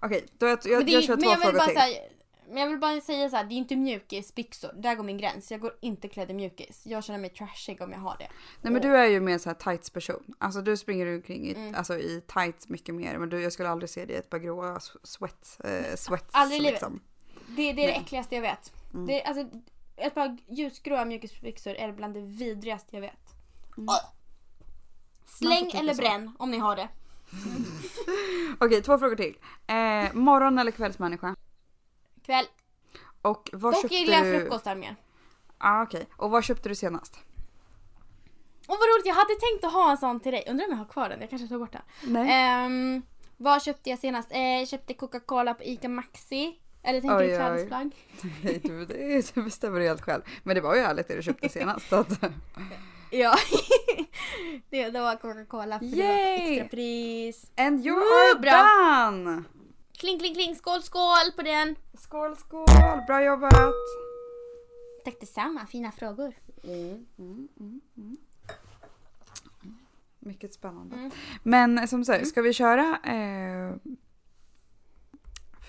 Okej, då jag, jag, Men, det, jag kör men två jag vill frågor bara till. säga, Men jag vill bara säga så här, det är inte mjukisbyxor. Där går min gräns. Jag går inte klädd i mjukis. Jag känner mig trashig om jag har det. Nej men du är ju mer så här tights person. Alltså du springer omkring i, Mm. alltså, i tights mycket mer. Men du, jag skulle aldrig se dig i ett par gråa sweats. Eh, sweats Aldrig i livet. liksom. Det, det är det Nej. äckligaste jag vet. Mm. Det alltså, ett par ljusgråa mjukisbyxor är bland det vidrigaste jag vet. Mm. Släng eller så. bränn om ni har det. Okej, två frågor till. Eh, morgon eller kvällsmänniska? Kväll. Och vad Dock köpte gillar jag du? frukostar mer. Ah, okej. Och vad köpte du senast? Och vad roligt, jag hade tänkt att ha en sån till dig. Undrar om jag har kvar den? Jag kanske tar bort den. Nej. Ehm, vad köpte jag senast? Eh, jag köpte Coca-Cola på ICA Maxi. Eller tänker Oj, du klädesplagg? Nej, du, du bestämmer helt själv. Men det var ju härligt det du köpte senast. Att, Ja. det, det var Coca-Cola för det var Yay! extra pris. and you Woo, done! Kling, kling, kling. Skål, skål på den. Skål, skål! Bra jobbat! Tack detsamma. Fina frågor. Mm, mm, mm, mm. Mycket spännande. Mm. Men som sagt, ska vi köra eh,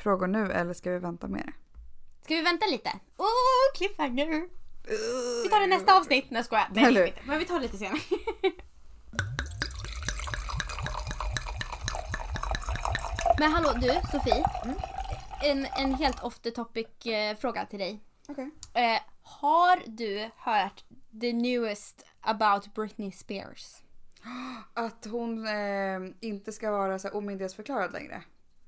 frågor nu eller ska vi vänta det? Ska vi vänta lite? Oh, cliffhanger! Vi tar det nästa avsnitt. Nej jag skojar. Nej. Men vi tar det lite senare. Men hallå du, Sofie. En, en helt off the topic eh, fråga till dig. Okej. Eh, har du hört the newest about Britney Spears? Att hon eh, inte ska vara så omyndighetsförklarad längre.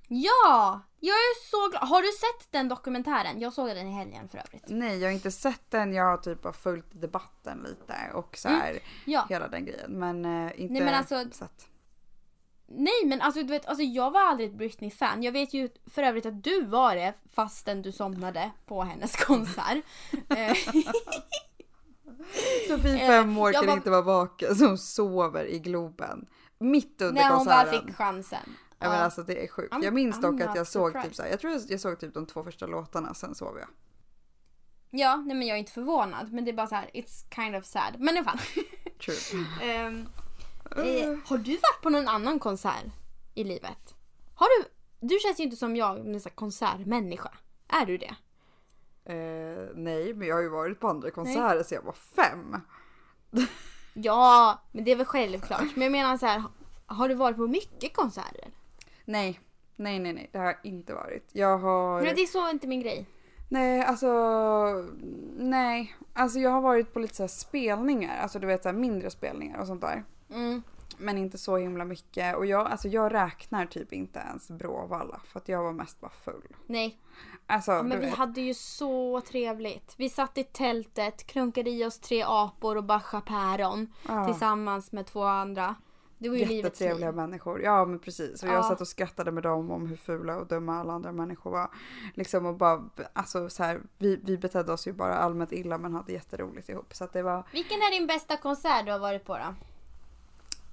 Ja! Jag är så glad. Har du sett den dokumentären? Jag såg den i helgen för övrigt. Nej, jag har inte sett den. Jag har typ bara följt debatten lite och så här Ja. hela den grejen. Men eh, inte Nej, men alltså- sett. Nej men alltså du vet, alltså jag var aldrig ett Britney-fan. Jag vet ju för övrigt att du var det fastän du somnade på hennes konsert. Eh, Sofie Eh, fem år jag kan var- inte vara vaken så hon sover i Globen. Mitt under när hon bara konserten. fick chansen. Ja, men alltså det är sjukt. I'm- jag minns I'm dock att jag såg typ så här, jag tror jag, såg typ de två första låtarna sen sov jag. Ja, nej men jag är inte förvånad. Men det är bara så här, it's kind of sad. Men i alla fall. True. Ehm, eh, har du varit på någon annan konsert i livet? Har du? Du känns ju inte som jag, en konsertmänniska. Är du det? Eh, nej, men jag har ju varit på andra konserter sen jag var fem. Ja, men det är väl självklart. Men jag menar så här, har du varit på mycket konserter? Nej, nej, nej, nej, det har jag inte varit. Jag har... Men det är så inte min grej. Nej, alltså nej. Alltså jag har varit på lite så här spelningar, alltså du vet så här mindre spelningar och sånt där. Mm. Men inte så himla mycket. Och jag, alltså jag räknar typ inte ens Bråvalla för att jag var mest bara full. Nej, Alltså, ja, men vi vet. hade ju så trevligt. Vi satt i tältet, klunkade i oss tre apor och Bascha päron Ja. tillsammans med två andra. Det var ju livets liv. Jättetrevliga människor. Ja men precis. Och jag Ja. satt och skrattade med dem om hur fula och dumma alla andra människor var. Liksom och bara, alltså så här, vi, vi betedde oss ju bara allmänt illa men hade jätteroligt ihop. Så att det var, Vilken är din bästa konsert du har varit på då?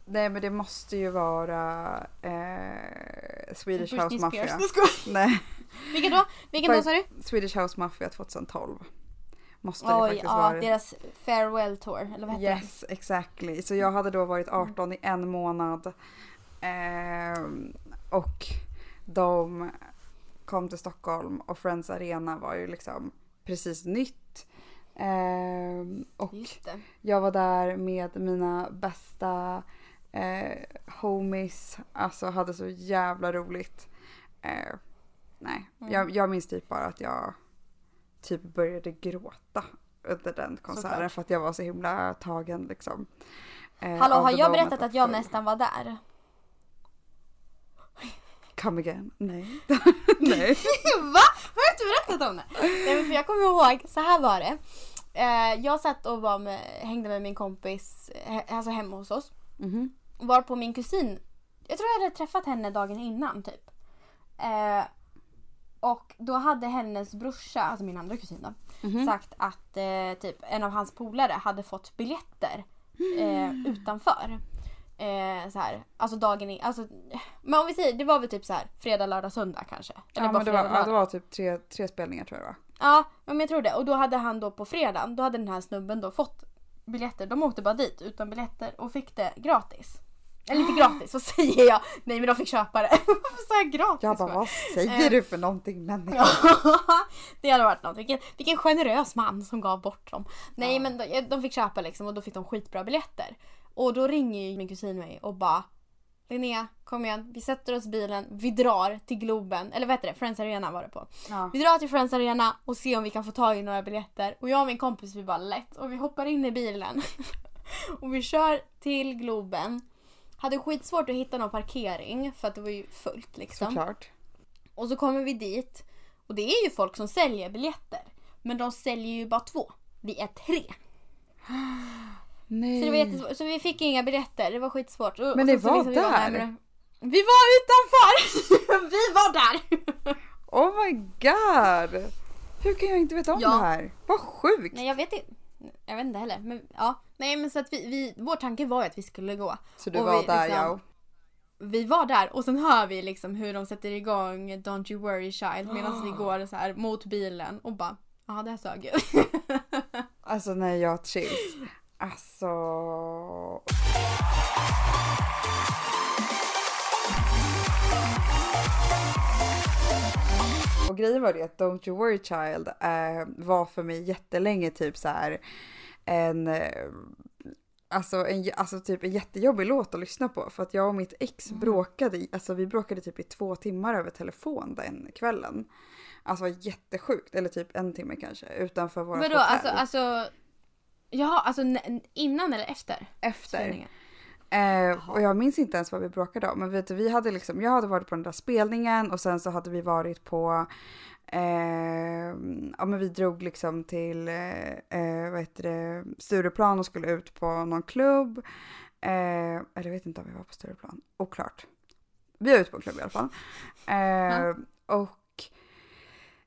Nej men det måste ju vara eh, Swedish Britney House Mafia. Nej, Vilken då? Vilken då sa du? Swedish House Mafia 2012. Måste det Oj, faktiskt ja, vara. deras farewell tour, eller vad heter Yes, exactly. Så jag hade då varit 18 i en månad. Ehm, och de kom till Stockholm och Friends Arena var ju liksom precis nytt. Ehm, och det. jag var där med mina bästa eh, homies. Alltså hade så jävla roligt. Eh, nej, Mm. jag, jag minns typ bara att jag typ började gråta under den konserten Såklart. för att jag var så himla tagen liksom. Eh, Hallå, har jag berättat att jag nästan var där? Come again? Nej. Nej. Va? Har jag inte berättat om det? Nej men för jag kommer ihåg, så här var det. Eh, jag satt och var med, hängde med min kompis, alltså hemma hos oss. Mhm. Var på min kusin, jag tror jag hade träffat henne dagen innan typ. Eh, och då hade hennes brorsa, alltså min andra kusin då, Mhm. sagt att eh, typ en av hans polare hade fått biljetter eh, utanför. Eh, så här, alltså dagen in, alltså, men om vi säger, det var väl typ så här fredag, lördag, söndag kanske. Eller Ja bara men det var, fredag, ja, det var typ tre, tre spelningar tror jag det var. Ja, men jag tror det. Och då hade han då på fredagen, då hade den här snubben då fått biljetter. De åkte bara dit utan biljetter och fick det gratis. Eller inte gratis, vad säger jag? Nej men de fick köpa det. Varför sa jag gratis? Jag bara, vad säger du för någonting människa? det hade varit något. Vilken, vilken generös man som gav bort dem. Nej men de, de fick köpa liksom och då fick de skitbra biljetter. Och då ringer ju min kusin mig och bara Linnea, kom igen. Vi sätter oss i bilen, vi drar till Globen, eller vad heter det? Friends Arena var det på. Ja. Vi drar till Friends Arena och ser om vi kan få tag i några biljetter. Och jag och min kompis vi bara lätt och vi hoppar in i bilen. och vi kör till Globen. Hade skitsvårt att hitta någon parkering för att det var ju fullt liksom. Såklart. Och så kommer vi dit och det är ju folk som säljer biljetter. Men de säljer ju bara två. Vi är tre. Nej. Så, det var jättesvårt. så vi fick inga biljetter, det var skitsvårt. Och, Men så var liksom vi där? närmare. Vi var utanför! vi var där! Oh my god! Hur kan jag inte veta om Ja. det här? Vad sjukt! Nej jag vet inte. Jag vet inte heller. Men ja. Nej men så att vi, vi vår tanke var ju att vi skulle gå. Så du Och var vi där liksom- ja. Vi var där och sen hör vi liksom hur de sätter igång Don't you worry child medan vi går så här mot bilen och bara Ja det här sög ju. Alltså nej jag chills. Alltså. Och grejen var det att Don't You Worry Child eh, var för mig jättelänge typ så här en eh, Alltså, en, alltså typ en jättejobbig låt att lyssna på för att jag och mitt ex bråkade, i- alltså vi bråkade typ i två timmar över telefon den kvällen. Alltså jättesjukt, eller typ en timme kanske utanför vårt Vadå hotell. alltså, alltså Jaha alltså innan eller efter? Efter. Eh, och jag minns inte ens vad vi bråkade om. Men vet du, vi hade liksom, jag hade varit på den där spelningen och sen så hade vi varit på, eh, ja men vi drog liksom till, eh, eh, vad heter det, Stureplan och skulle ut på någon klubb. Eh, eller jag vet inte om vi var på Stureplan, oklart. Vi var ute på en klubb i alla fall. Eh, Och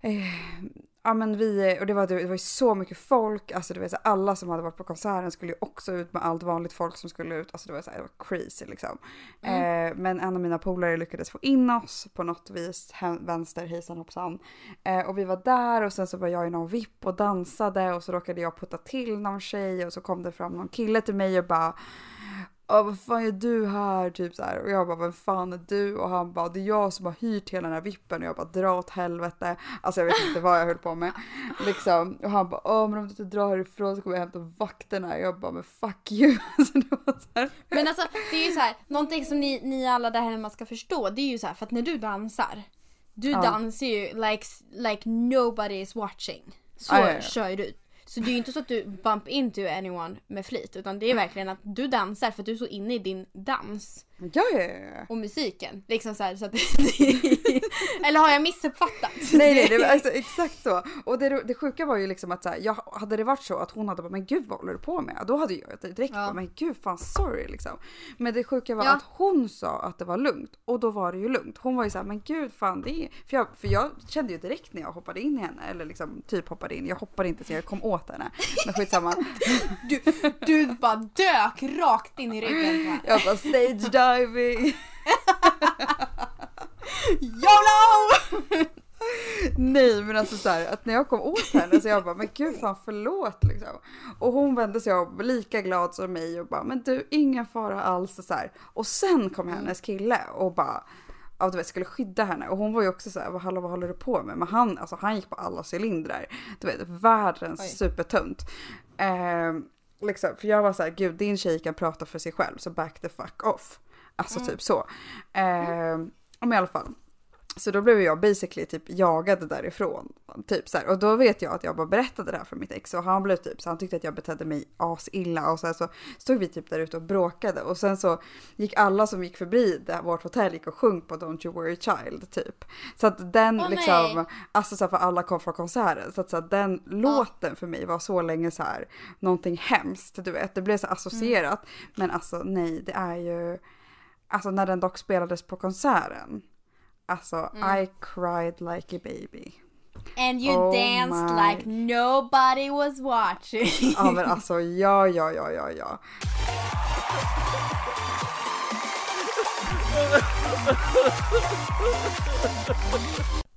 eh, Ja men vi, och det var, det var ju så mycket folk, alltså du vet så alla som hade varit på konserten skulle ju också ut med allt vanligt folk som skulle ut, alltså det var så här, det var crazy liksom. Eh, men en av mina polare lyckades få in oss på något vis, hem, vänster hejsan hoppsan. Eh, och vi var där och sen så var jag i någon vipp och dansade och så råkade jag putta till någon tjej och så kom det fram någon kille till mig och bara Ja, vad fan är du här? Typ så här. Och jag bara, vem fan är du? Och han bara, det är jag som har hyrt hela den här vippen. Och jag bara, dra åt helvete. Alltså jag vet inte vad jag höll på med. Liksom. Och han bara, åh men om du inte drar härifrån så kommer jag hämta vakterna. Jag bara, men fuck you. Alltså. Men alltså det är ju så här, någonting som ni, ni alla där hemma ska förstå det är ju så här för att när du dansar du Ja. dansar ju like, like nobody is watching. Så Ja, ja, ja. kör du. Så det är ju inte så att du bump into anyone med flit utan det är verkligen att du dansar för att du är så inne i din dans Ja, ja, ja. och musiken. Liksom så här, så att Eller har jag missuppfattat? Nej, nej, det var alltså exakt så. Och det, det sjuka var ju liksom att så här, jag, hade det varit så att hon hade bara, men gud vad håller du på med? Då hade jag direkt Ja. bara, men gud fan sorry liksom. Men det sjuka var Ja. att hon sa att det var lugnt och då var det ju lugnt. Hon var ju så här, men gud fan det är... För jag, för jag kände ju direkt när jag hoppade in i henne, eller liksom typ hoppade in, jag hoppade inte så jag kom åt henne. Men skitsamma. Du, du bara dök rakt in i ryggen. Jag bara stage diving. YOLO! Nej men alltså så här, att när jag kom åt henne så jag bara men gud fan förlåt liksom. Och hon vände sig om lika glad som mig och bara men du ingen fara alls och så här. Och sen kom hennes kille och bara Ja du vet skulle skydda henne och hon var ju också så här, vad, hallå, vad håller du på med? Men han, alltså, han gick på alla cylindrar. Du vet världens Oj. supertunt. Eh, liksom, för jag var så här, gud din tjej kan prata för sig själv så back the fuck off. Alltså typ så. Eh, men i alla fall. Så då blev jag basically typ jagad därifrån. Typ så här. Och då vet jag att jag bara berättade det här för mitt ex och han blev typ så han tyckte att jag betedde mig asilla och sen så stod vi typ där ute och bråkade och sen så gick alla som gick förbi där vårt hotell gick och sjöng på Don't You Worry Child typ. Så att den Åh, liksom, nej. alltså så här, för alla kom från konserten så att, så att den låten för mig var så länge så här någonting hemskt du vet. Det blev så associerat men alltså nej det är ju Alltså när den dock spelades på konserten. Alltså I cried like a baby. And you Oh danced my. like nobody was watching. Ja men alltså ja ja ja ja ja.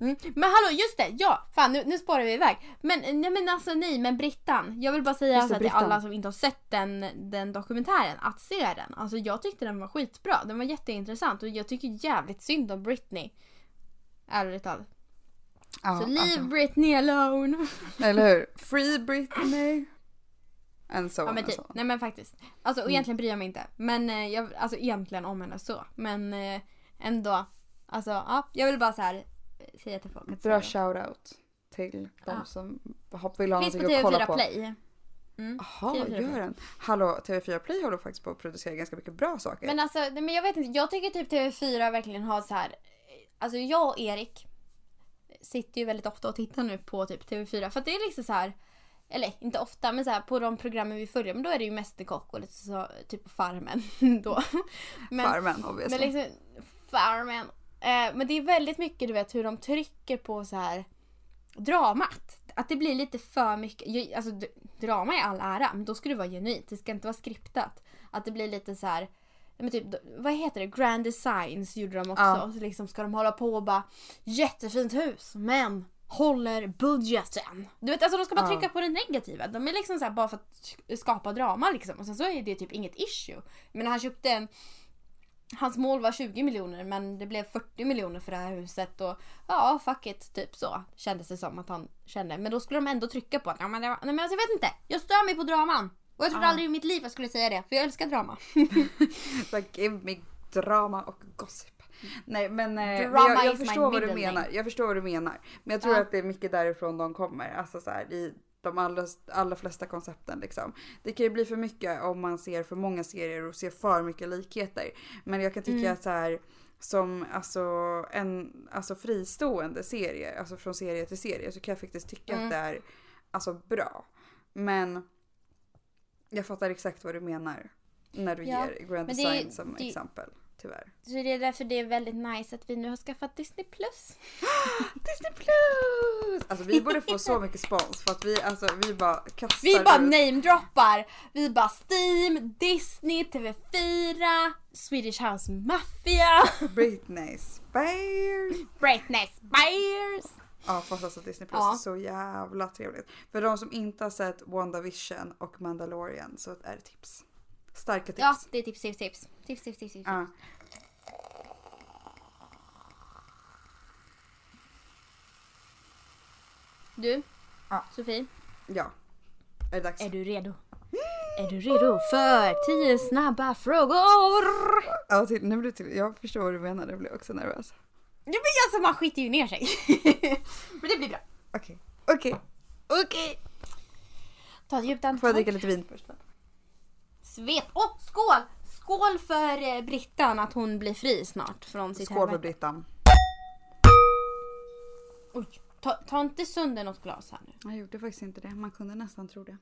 Mm. Men hallå just det, ja! Fan nu, nu spårar vi iväg. Men, nej, men alltså nej men Brittan. Jag vill bara säga alltså, till alla som inte har sett den, den dokumentären att se den. Alltså jag tyckte den var skitbra. Den var jätteintressant och jag tycker jävligt synd om Britney. Ärligt talat. Ja, Så leave alltså, Britney alone. eller hur? Free Britney. And so Ja men typ. on. Nej men faktiskt. Alltså och egentligen bryr jag mig inte. Men eh, jag, alltså egentligen om henne så. Men eh, ändå. Alltså ja, jag vill bara så här eh, säga till folk att Bra shoutout till de Ja. som vill ha Finns på någonting att kolla TV4 på. Play. Mm. Jaha, TV4 Play. gör den? Hallå, TV4 Play håller faktiskt på att producera ganska mycket bra saker. Men alltså, nej, men jag vet inte. Jag tycker typ TV4 verkligen har så här. Alltså jag och Erik sitter ju väldigt ofta och tittar nu på typ TV4 för att det är liksom så här. Eller inte ofta men så här på de programmen vi följer men då är det ju Mästerkock och lite så typ Farmen då. Men, Farmen obviously. men liksom Farmen. Eh, men det är väldigt mycket du vet hur de trycker på så här dramat. Att det blir lite för mycket. Alltså drama i all ära men då ska det vara genuint. Det ska inte vara skriptat. Att det blir lite så här. Men typ, vad heter det? Grand Designs gjorde de också. Ja. Så liksom ska de hålla på och bara jättefint hus men håller budgeten. Du vet alltså de ska bara trycka på det negativa. De är liksom så här bara för att skapa drama liksom. Och sen så är det typ inget issue. Men han köpte en Hans mål var 20 miljoner men det blev 40 miljoner för det här huset och ja fuck it typ så kändes det som att han kände. Men då skulle de ändå trycka på att ja, men, var, nej men alltså, jag vet inte. Jag stör mig på draman. Och jag trodde Ja. aldrig i mitt liv jag skulle säga det för jag älskar drama. Like, give me drama och gossip. Nej men, eh, jag, jag förstår vad du menar. name. Jag förstår vad du menar. Men jag tror Ja. att det är mycket därifrån de kommer. Alltså så här, i de allra, allra flesta koncepten liksom. Det kan ju bli för mycket om man ser för många serier och ser för mycket likheter. Men jag kan tycka Mm. att så här som alltså en alltså fristående serie, alltså från serie till serie så kan jag faktiskt tycka Mm. att det är alltså bra. Men jag fattar exakt vad du menar när du Ja, ger Grand men det- Design som det- exempel. Tyvärr. Så det är därför det är väldigt nice att vi nu har skaffat Disney+. Plus. Disney Plus! Alltså vi borde få så mycket spons för att vi, alltså, vi bara kastar Vi bara ut. namedroppar. Vi bara Steam, Disney, TV4, Swedish House Mafia, Britney Spears. Britney Spears. Ja fast alltså Disney Plus Ja. är så jävla trevligt. För de som inte har sett WandaVision och Mandalorian så är det tips. Starka tips. Ja, det är tips, tips, tips. Tips, tips, tips, tips. Ja. Du, Ja. Sofie, ja. Är det dags? är du redo? Är du redo för 10 snabba frågor? Ja, till, nu blir det till, jag förstår vad du menar, jag blir också nervös. Ja, men alltså man skiter ju ner sig. men det blir bra. Okej, okej, okej. Ta ett djupt Får jag andetag. dricka lite vin först? Svep. Åh, skål! Skål för eh, Brittan att hon blir fri snart från sitt Skål för helvete. Brittan. Oj, ta, ta inte sönder något glas här nu. Jag gjorde faktiskt inte det, man kunde nästan tro det.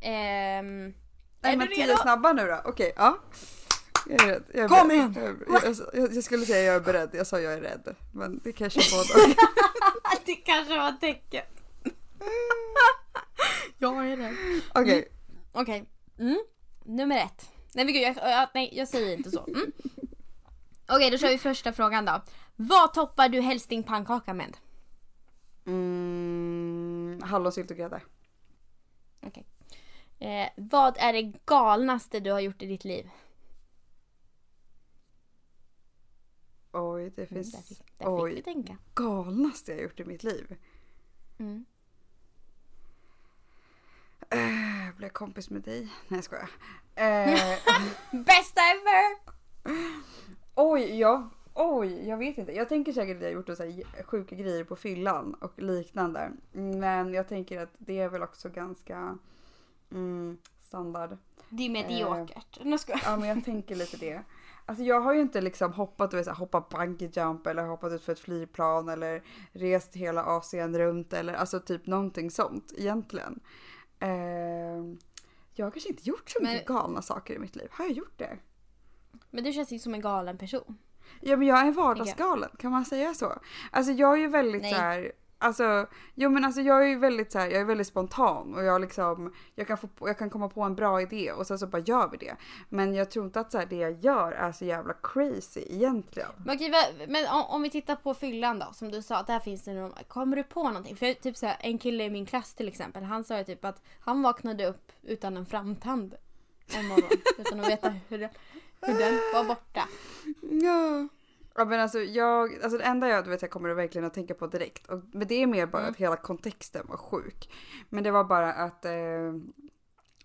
Ehm, Nej är men du tio redo? snabba nu då, okej ja. Jag är rädd. Jag är Kom beredd. igen! Jag, jag, jag, jag skulle säga jag är beredd, jag sa jag är rädd. Men det kanske är båda. det kanske var tecken. jag är rädd. Okej, Okej. Mm. Nummer ett. Nej men gud, jag, jag, nej, jag säger inte så. Mm. Okej, då kör vi första frågan då. Vad toppar du helst din pannkaka med? mm, hallonsylt och grädde. Okej. Eh, vad är det galnaste du har gjort i ditt liv? Oj, det Mm, finns där fick, där fick vi tänka. galnaste jag gjort i mitt liv. Mm. Eh, Jag blev kompis med dig. Nej jag skojar. Eh, Bästa ever! oj, jag, oj, jag vet inte. Jag tänker säkert att jag gjort så här sjuka grejer på fyllan och liknande. Men jag tänker att det är väl också ganska mm, standard. Det är mediokert. Nu ska Ja men jag tänker lite det. Alltså jag har ju inte liksom hoppat, vet, hoppat bungee jump eller hoppat ut för ett flygplan eller rest hela Asien runt eller alltså typ någonting sånt egentligen. Eh, jag har kanske inte gjort så mycket galna saker i mitt liv. Har jag gjort det? Men du känns ju som en galen person. Ja men jag är vardagsgalen, kan man säga så? Alltså jag är ju väldigt Nej. så här. Alltså, jo men alltså jag är ju väldigt så här, jag är väldigt spontan och jag liksom, jag kan, få, jag kan komma på en bra idé och sen så bara gör vi det. Men jag tror inte att så här, det jag gör är så jävla crazy egentligen. Men, okej, men om, om vi tittar på fyllan då, som du sa, där finns det någon, Kommer du på någonting? För typ så här, en kille i min klass till exempel, han sa ju typ att han vaknade upp utan en framtand en morgon. utan att veta hur den, hur den var borta. Ja. Ja men alltså jag, alltså det enda jag, vet, jag kommer att verkligen att tänka på direkt, och, men det är mer bara Mm. att hela kontexten var sjuk. Men det var bara att, eh,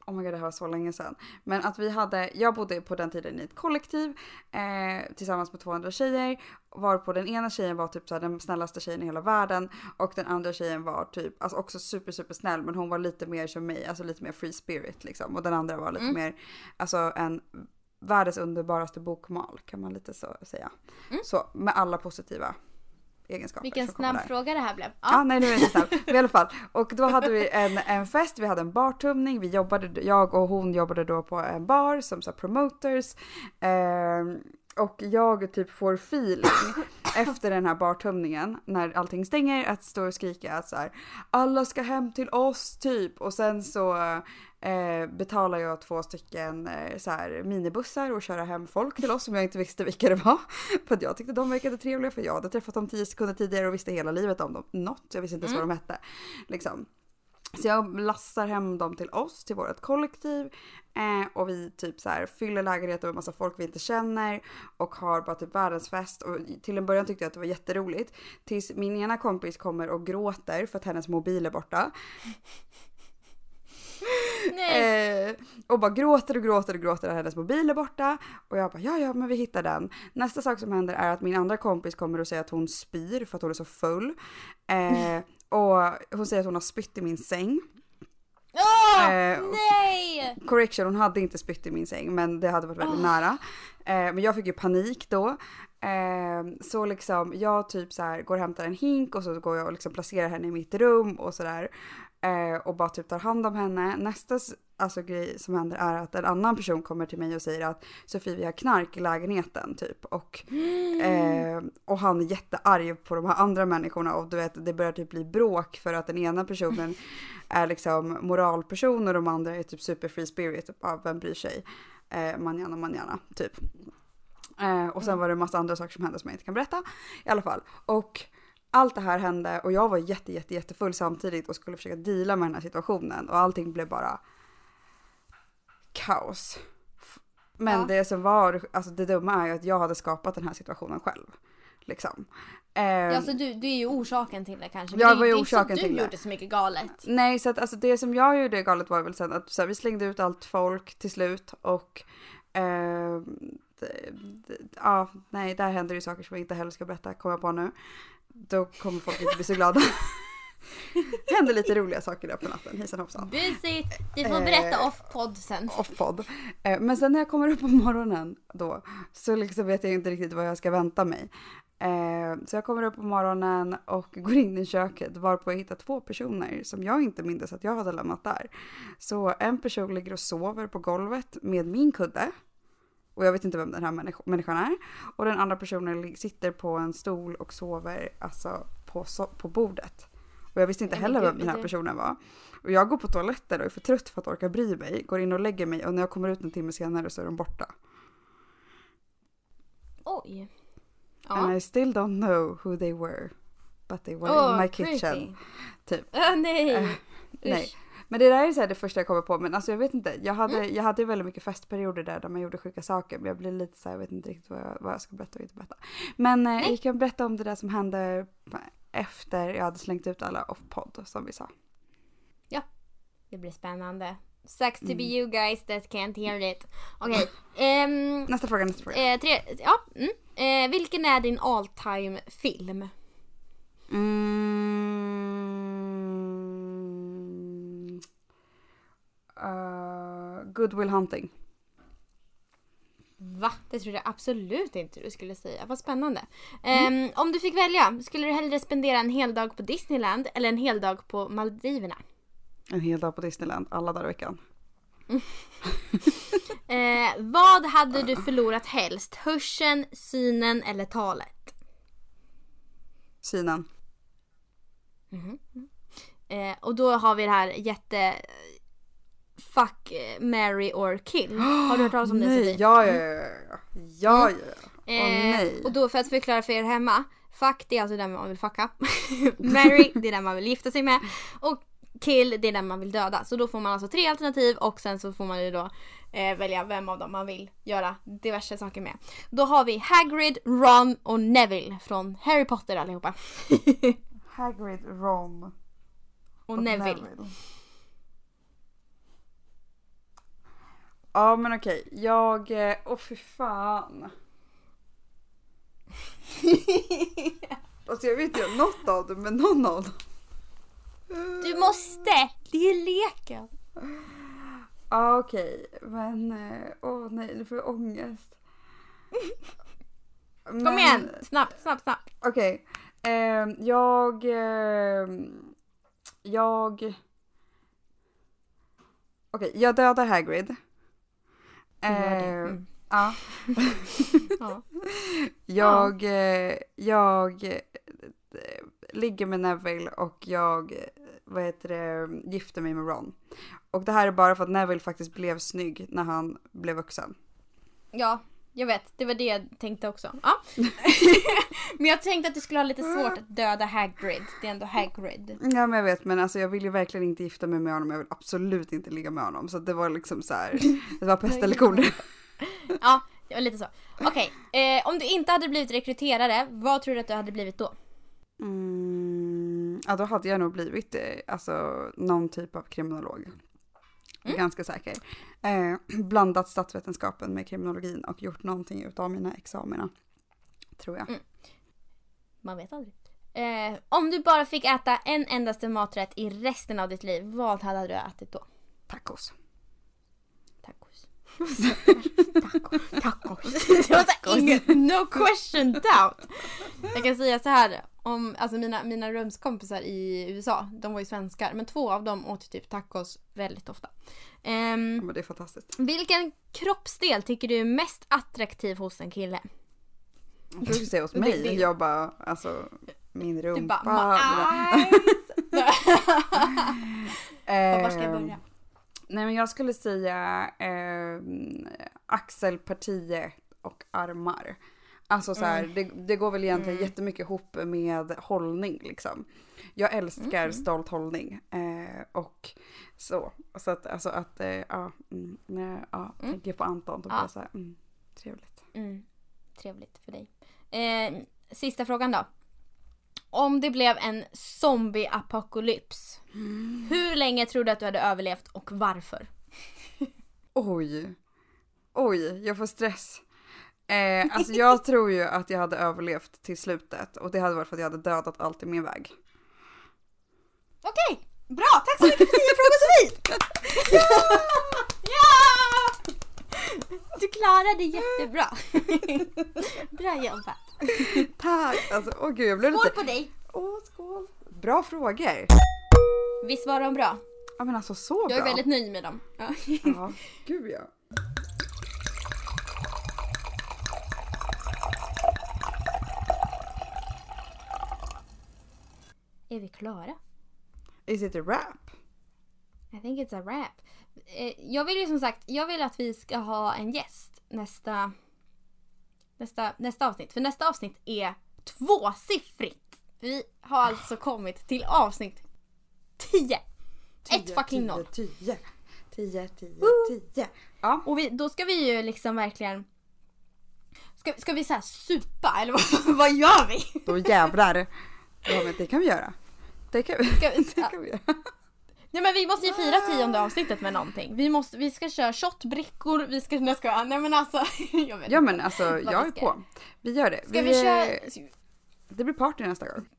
oh my god det här var så länge sedan. Men att vi hade, jag bodde på den tiden i ett kollektiv eh, tillsammans med två andra tjejer. Varpå den ena tjejen var typ så här, den snällaste tjejen i hela världen. Och den andra tjejen var typ, alltså också super super snäll men hon var lite mer som mig, alltså lite mer free spirit liksom. Och den andra var lite Mm. mer, alltså en världens underbaraste bokmal kan man lite så säga. Så med alla positiva egenskaper. Vilken snabb fråga det här blev. Ja, nej nu är jag inte snabb. Men I alla fall. Och då hade vi en, en fest, vi hade en bartumning, vi jobbade, jag och hon jobbade då på en bar som så promoters. Ehm, och jag typ får feeling efter den här bartumningen när allting stänger att stå och skrika att så här alla ska hem till oss typ och sen så eh, betalar jag två stycken eh, så här minibussar och köra hem folk till oss som jag inte visste vilka det var. För att jag tyckte de verkade trevliga för jag hade träffat dem tio sekunder tidigare och visste hela livet om dem. Något, jag visste inte ens vad de hette. Liksom. Så jag lassar hem dem till oss, till vårt kollektiv. Eh, och vi typ så här fyller lägenheten med massa folk vi inte känner. Och har bara typ världens fest. Och till en början tyckte jag att det var jätteroligt. Tills min ena kompis kommer och gråter för att hennes mobil är borta. Eh, och bara gråter och gråter och gråter hennes mobil är borta. Och jag bara ja ja men vi hittar den. Nästa sak som händer är att min andra kompis kommer och säger att hon spyr för att hon är så full. Eh, och hon säger att hon har spytt i min säng. Åh, eh, nej! Correction, hon hade inte spytt i min säng men det hade varit väldigt nära. Eh, men jag fick ju panik då. Eh, så liksom jag typ så här går och hämtar en hink och så går jag och liksom placerar henne i mitt rum och sådär. Eh, och bara typ tar hand om henne. Nästa alltså, grej som händer är att en annan person kommer till mig och säger att Sofie vi har knark i lägenheten typ. Och, eh, och han är jättearg på de här andra människorna och du vet det börjar typ bli bråk för att den ena personen är liksom moralperson och de andra är typ super free spirit. Typ, ah, vem bryr sig? Eh, manjana manjana typ. Eh, och sen var det en massa andra saker som hände som jag inte kan berätta. I alla fall. Och allt det här hände och jag var jätte, jätte, jättefull samtidigt och skulle försöka deala med den här situationen och allting blev bara kaos. Men Ja. det som var, alltså det dumma är ju att jag hade skapat den här situationen själv. Liksom. Eh, Ja, så du, du är ju orsaken till det kanske. Jag det, var ju det är orsaken till du det. gjorde så mycket galet. Nej, så att alltså det som jag gjorde galet var väl sen att så här, vi slängde ut allt folk till slut och eh, ja, nej, där händer ju saker som jag inte heller ska berätta, kommer jag på nu. Då kommer folk inte bli så glada. det hände lite roliga saker där på natten, hejsan hoppsan. Busigt! Du får berätta Eh, off-podd sen. Off-podd. Eh, men sen när jag kommer upp på morgonen då så liksom vet jag inte riktigt vad jag ska vänta mig. Eh, så jag kommer upp på morgonen och går in i köket varpå jag hittar två personer som jag inte minns att jag hade lämnat där. Så en person ligger och sover på golvet med min kudde. Och jag vet inte vem den här människ- människan är. Och den andra personen sitter på en stol och sover alltså på, so- på bordet. Och jag visste inte heller vem den här personen var. Och jag går på toaletten och är för trött för att orka bry mig. Går in och lägger mig och när jag kommer ut en timme senare så är de borta. Oj. And Ja. I still don't know who they were. But they were Åh, in my creepy. kitchen. typ. Ah, nej. Eh, nej. Men det där är så det första jag kommer på. Men alltså jag vet inte. Jag hade, Mm. jag hade väldigt mycket festperioder där, där man gjorde sjuka saker. Men jag blir lite så här, jag vet inte riktigt vad jag, vad jag ska berätta och inte berätta. Men eh, jag kan berätta om det där som hände efter jag hade slängt ut alla off-podd som vi sa. Det blir spännande. Sucks to be Mm. you guys that can't hear it. Okej. ehm, Nästa fråga, nästa fråga. eh, tre, ja, mm. eh, vilken är din all time film? Mm. Uh, Good Will Hunting. Va? Det trodde jag absolut inte du skulle säga. Vad spännande. Ehm, om du fick välja, skulle du hellre spendera en hel dag på Disneyland eller en hel dag på Maldiverna? En hel dag på Disneyland, alla dagar i veckan. Eh, vad hade du förlorat helst? Hörseln, synen eller talet? Synen. Eh, och då har vi det här jätte... Fuck, eh, marry or kill. Har du hört talas om det Nej, Sofie? ja, ja, ja, ja. Ja, ja. Åh Eh, nej. och då för att förklara för er hemma. Fuck det är alltså den man vill fucka. Marry det är den man vill gifta sig med. Och kill det är den man vill döda. Så då får man alltså tre alternativ och sen så får man ju då eh, välja vem av dem man vill göra diverse saker med. Då har vi Hagrid, Ron och Neville från Harry Potter allihopa. Hagrid, Ron och Neville. Ja men okej, jag... eh, Åh fy fan. alltså jag vet inte något av dem men någon av dem. Du måste! Det är leken. Ja okej, men eh, åh nej nu får jag ångest. Kom Men- igen! Snabbt, snabbt, snabbt. Okej. ehm, jag... ehm, jag... Okej, jag dödar Hagrid. Ehm, Mm. Ja. Ja. Jag... eh, Jag... eh, ligger med Neville och jag... eh, Vad heter det? Gifter mig med Ron. Och det här är bara för att Neville faktiskt blev snygg när han blev vuxen. Ja, jag vet. Det var det jag tänkte också. Ja. men jag tänkte att du skulle ha lite svårt att döda Hagrid. Det är ändå Hagrid. Ja men jag vet men alltså jag vill ju verkligen inte gifta mig med honom. Jag vill absolut inte ligga med honom. Så det var liksom så här. Det var pest eller kolera. Ja, det var lite så. Okej, eh, om du inte hade blivit rekryterare, vad tror du att du hade blivit då? Mm, ja då hade jag nog blivit eh, alltså, någon typ av kriminolog. Ganska säker. Eh, blandat statsvetenskapen med kriminologin och gjort någonting utav mina examina. Tror jag. Man vet aldrig. Eh, om du bara fick äta en endaste maträtt i resten av ditt liv, vad hade du ätit då? Tacos. Tacos. Taco, tacos. Här, ingen, no question doubt. Jag kan säga så här om alltså mina, mina rumskompisar i USA, de var ju svenskar, men två av dem åt typ tacos väldigt ofta. Ja, men det är fantastiskt. vilken kroppsdel tycker du är mest attraktiv hos en kille? Jag trodde du skulle säga hos mig. Jag bara, alltså min Du rumpa. bara, my eyes! Var ska jag Eh, börja? Nej men jag skulle säga eh, axelpartiet och armar. Alltså så här, det, det går väl egentligen jättemycket ihop med hållning liksom. Jag älskar stolt hållning. Eh, och så. Så att, alltså att, eh, ja, mm, nej, ja, tänker på Anton då blir jag så här, mm, trevligt. Mm, trevligt för dig. Eh, sista frågan då. Om det blev en zombie-apokalyps, hur länge tror du att du hade överlevt och varför? Oj. Oj, jag får stress. Eh, alltså jag tror ju att jag hade överlevt till slutet och det hade varit för att jag hade dödat allt i min väg. Okej, bra! Tack så mycket för tio frågor Sofie! ja! Du klarade det jättebra. Bra jobbat. Tack! Alltså åh gud jag blev Skål lite... på dig! Åh skål! Bra frågor. Visst var de bra? Ja men alltså så Jag är bra. väldigt nöjd med dem. Ja. Ja, gud ja. Är vi klara? Is it a rap? I think it's a wrap. Eh, Jag vill ju som sagt, jag vill att vi ska ha en gäst nästa, nästa, nästa avsnitt. För nästa avsnitt är tvåsiffrigt. Vi har alltså kommit till avsnitt 10. Ett fucking noll. 10, 10, 10, 10, Woo! 10. Ja. Och vi, då ska vi ju liksom verkligen... Ska, ska vi såhär supa eller vad, vad gör vi? Då jävlar. Ja men det kan vi göra. Det kan vi, Ska vi det kan vi göra. Nej men vi måste ju fira tionde avsnittet med någonting. Vi, måste, vi ska köra shotbrickor, vi ska... Nej, ska nej men alltså. Jag vet Ja men alltså jag vi är på. Vi gör det. Ska vi, köra... Det blir party nästa gång.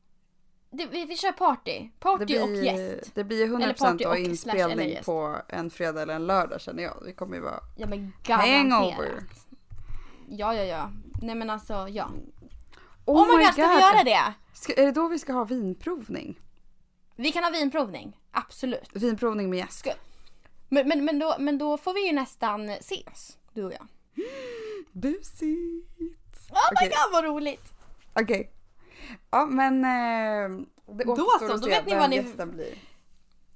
Det, vi, vi kör party. Party Det och blir, gäst. det blir 100% Eller party av och slash eller inspelning på en fredag eller en lördag känner jag. Vi kommer ju vara Ja men hangover. Ja ja ja. Nej men alltså ja. Oh, Oh, my god, ska vi göra det? Ska, är det då vi ska ha vinprovning? Vi kan ha vinprovning. Absolut. Vinprovning med gäst. Men, men, men, då, men då får vi ju nästan ses. Du och jag. Busigt. Oh my Okej. god vad roligt. Okej. Ja men eh, det Då återstår så, att då se vet ni vad ni- gästen blir.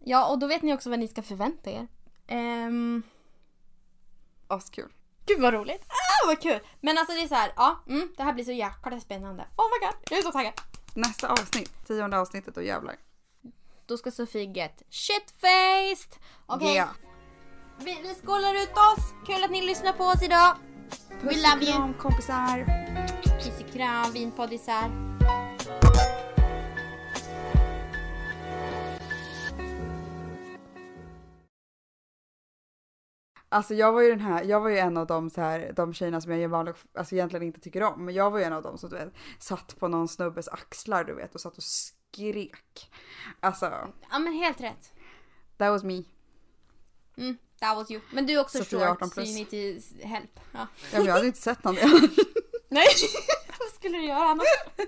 Ja, och då vet ni också vad ni ska förvänta er. Um, Askul. gud vad roligt! Ah, vad kul! Men alltså det är så här, ja, mm, det här blir så jäkla spännande. Oh my god, jag är så taggad! Nästa avsnitt, tionde avsnittet och jävlar. Då ska Sofie get shitfaced! Okej, Ja. vi, vi skålar ut oss! Kul att ni lyssnar på oss idag! We Puss och love you! kram kompisar. Puss och kram, vinpoddisar. Alltså jag var ju den här, jag var ju en av de så här, de tjejerna som jag vanlig, alltså egentligen inte tycker om. Men jag var ju en av dem som du vet, satt på någon snubbes axlar du vet och satt och skrek. Alltså, Ja men helt rätt. that was me. Mm, that was you. Men du är också short 18 så you need to help. Ja. Ja, men jag hade inte sett någon. Nej, vad skulle du göra annars?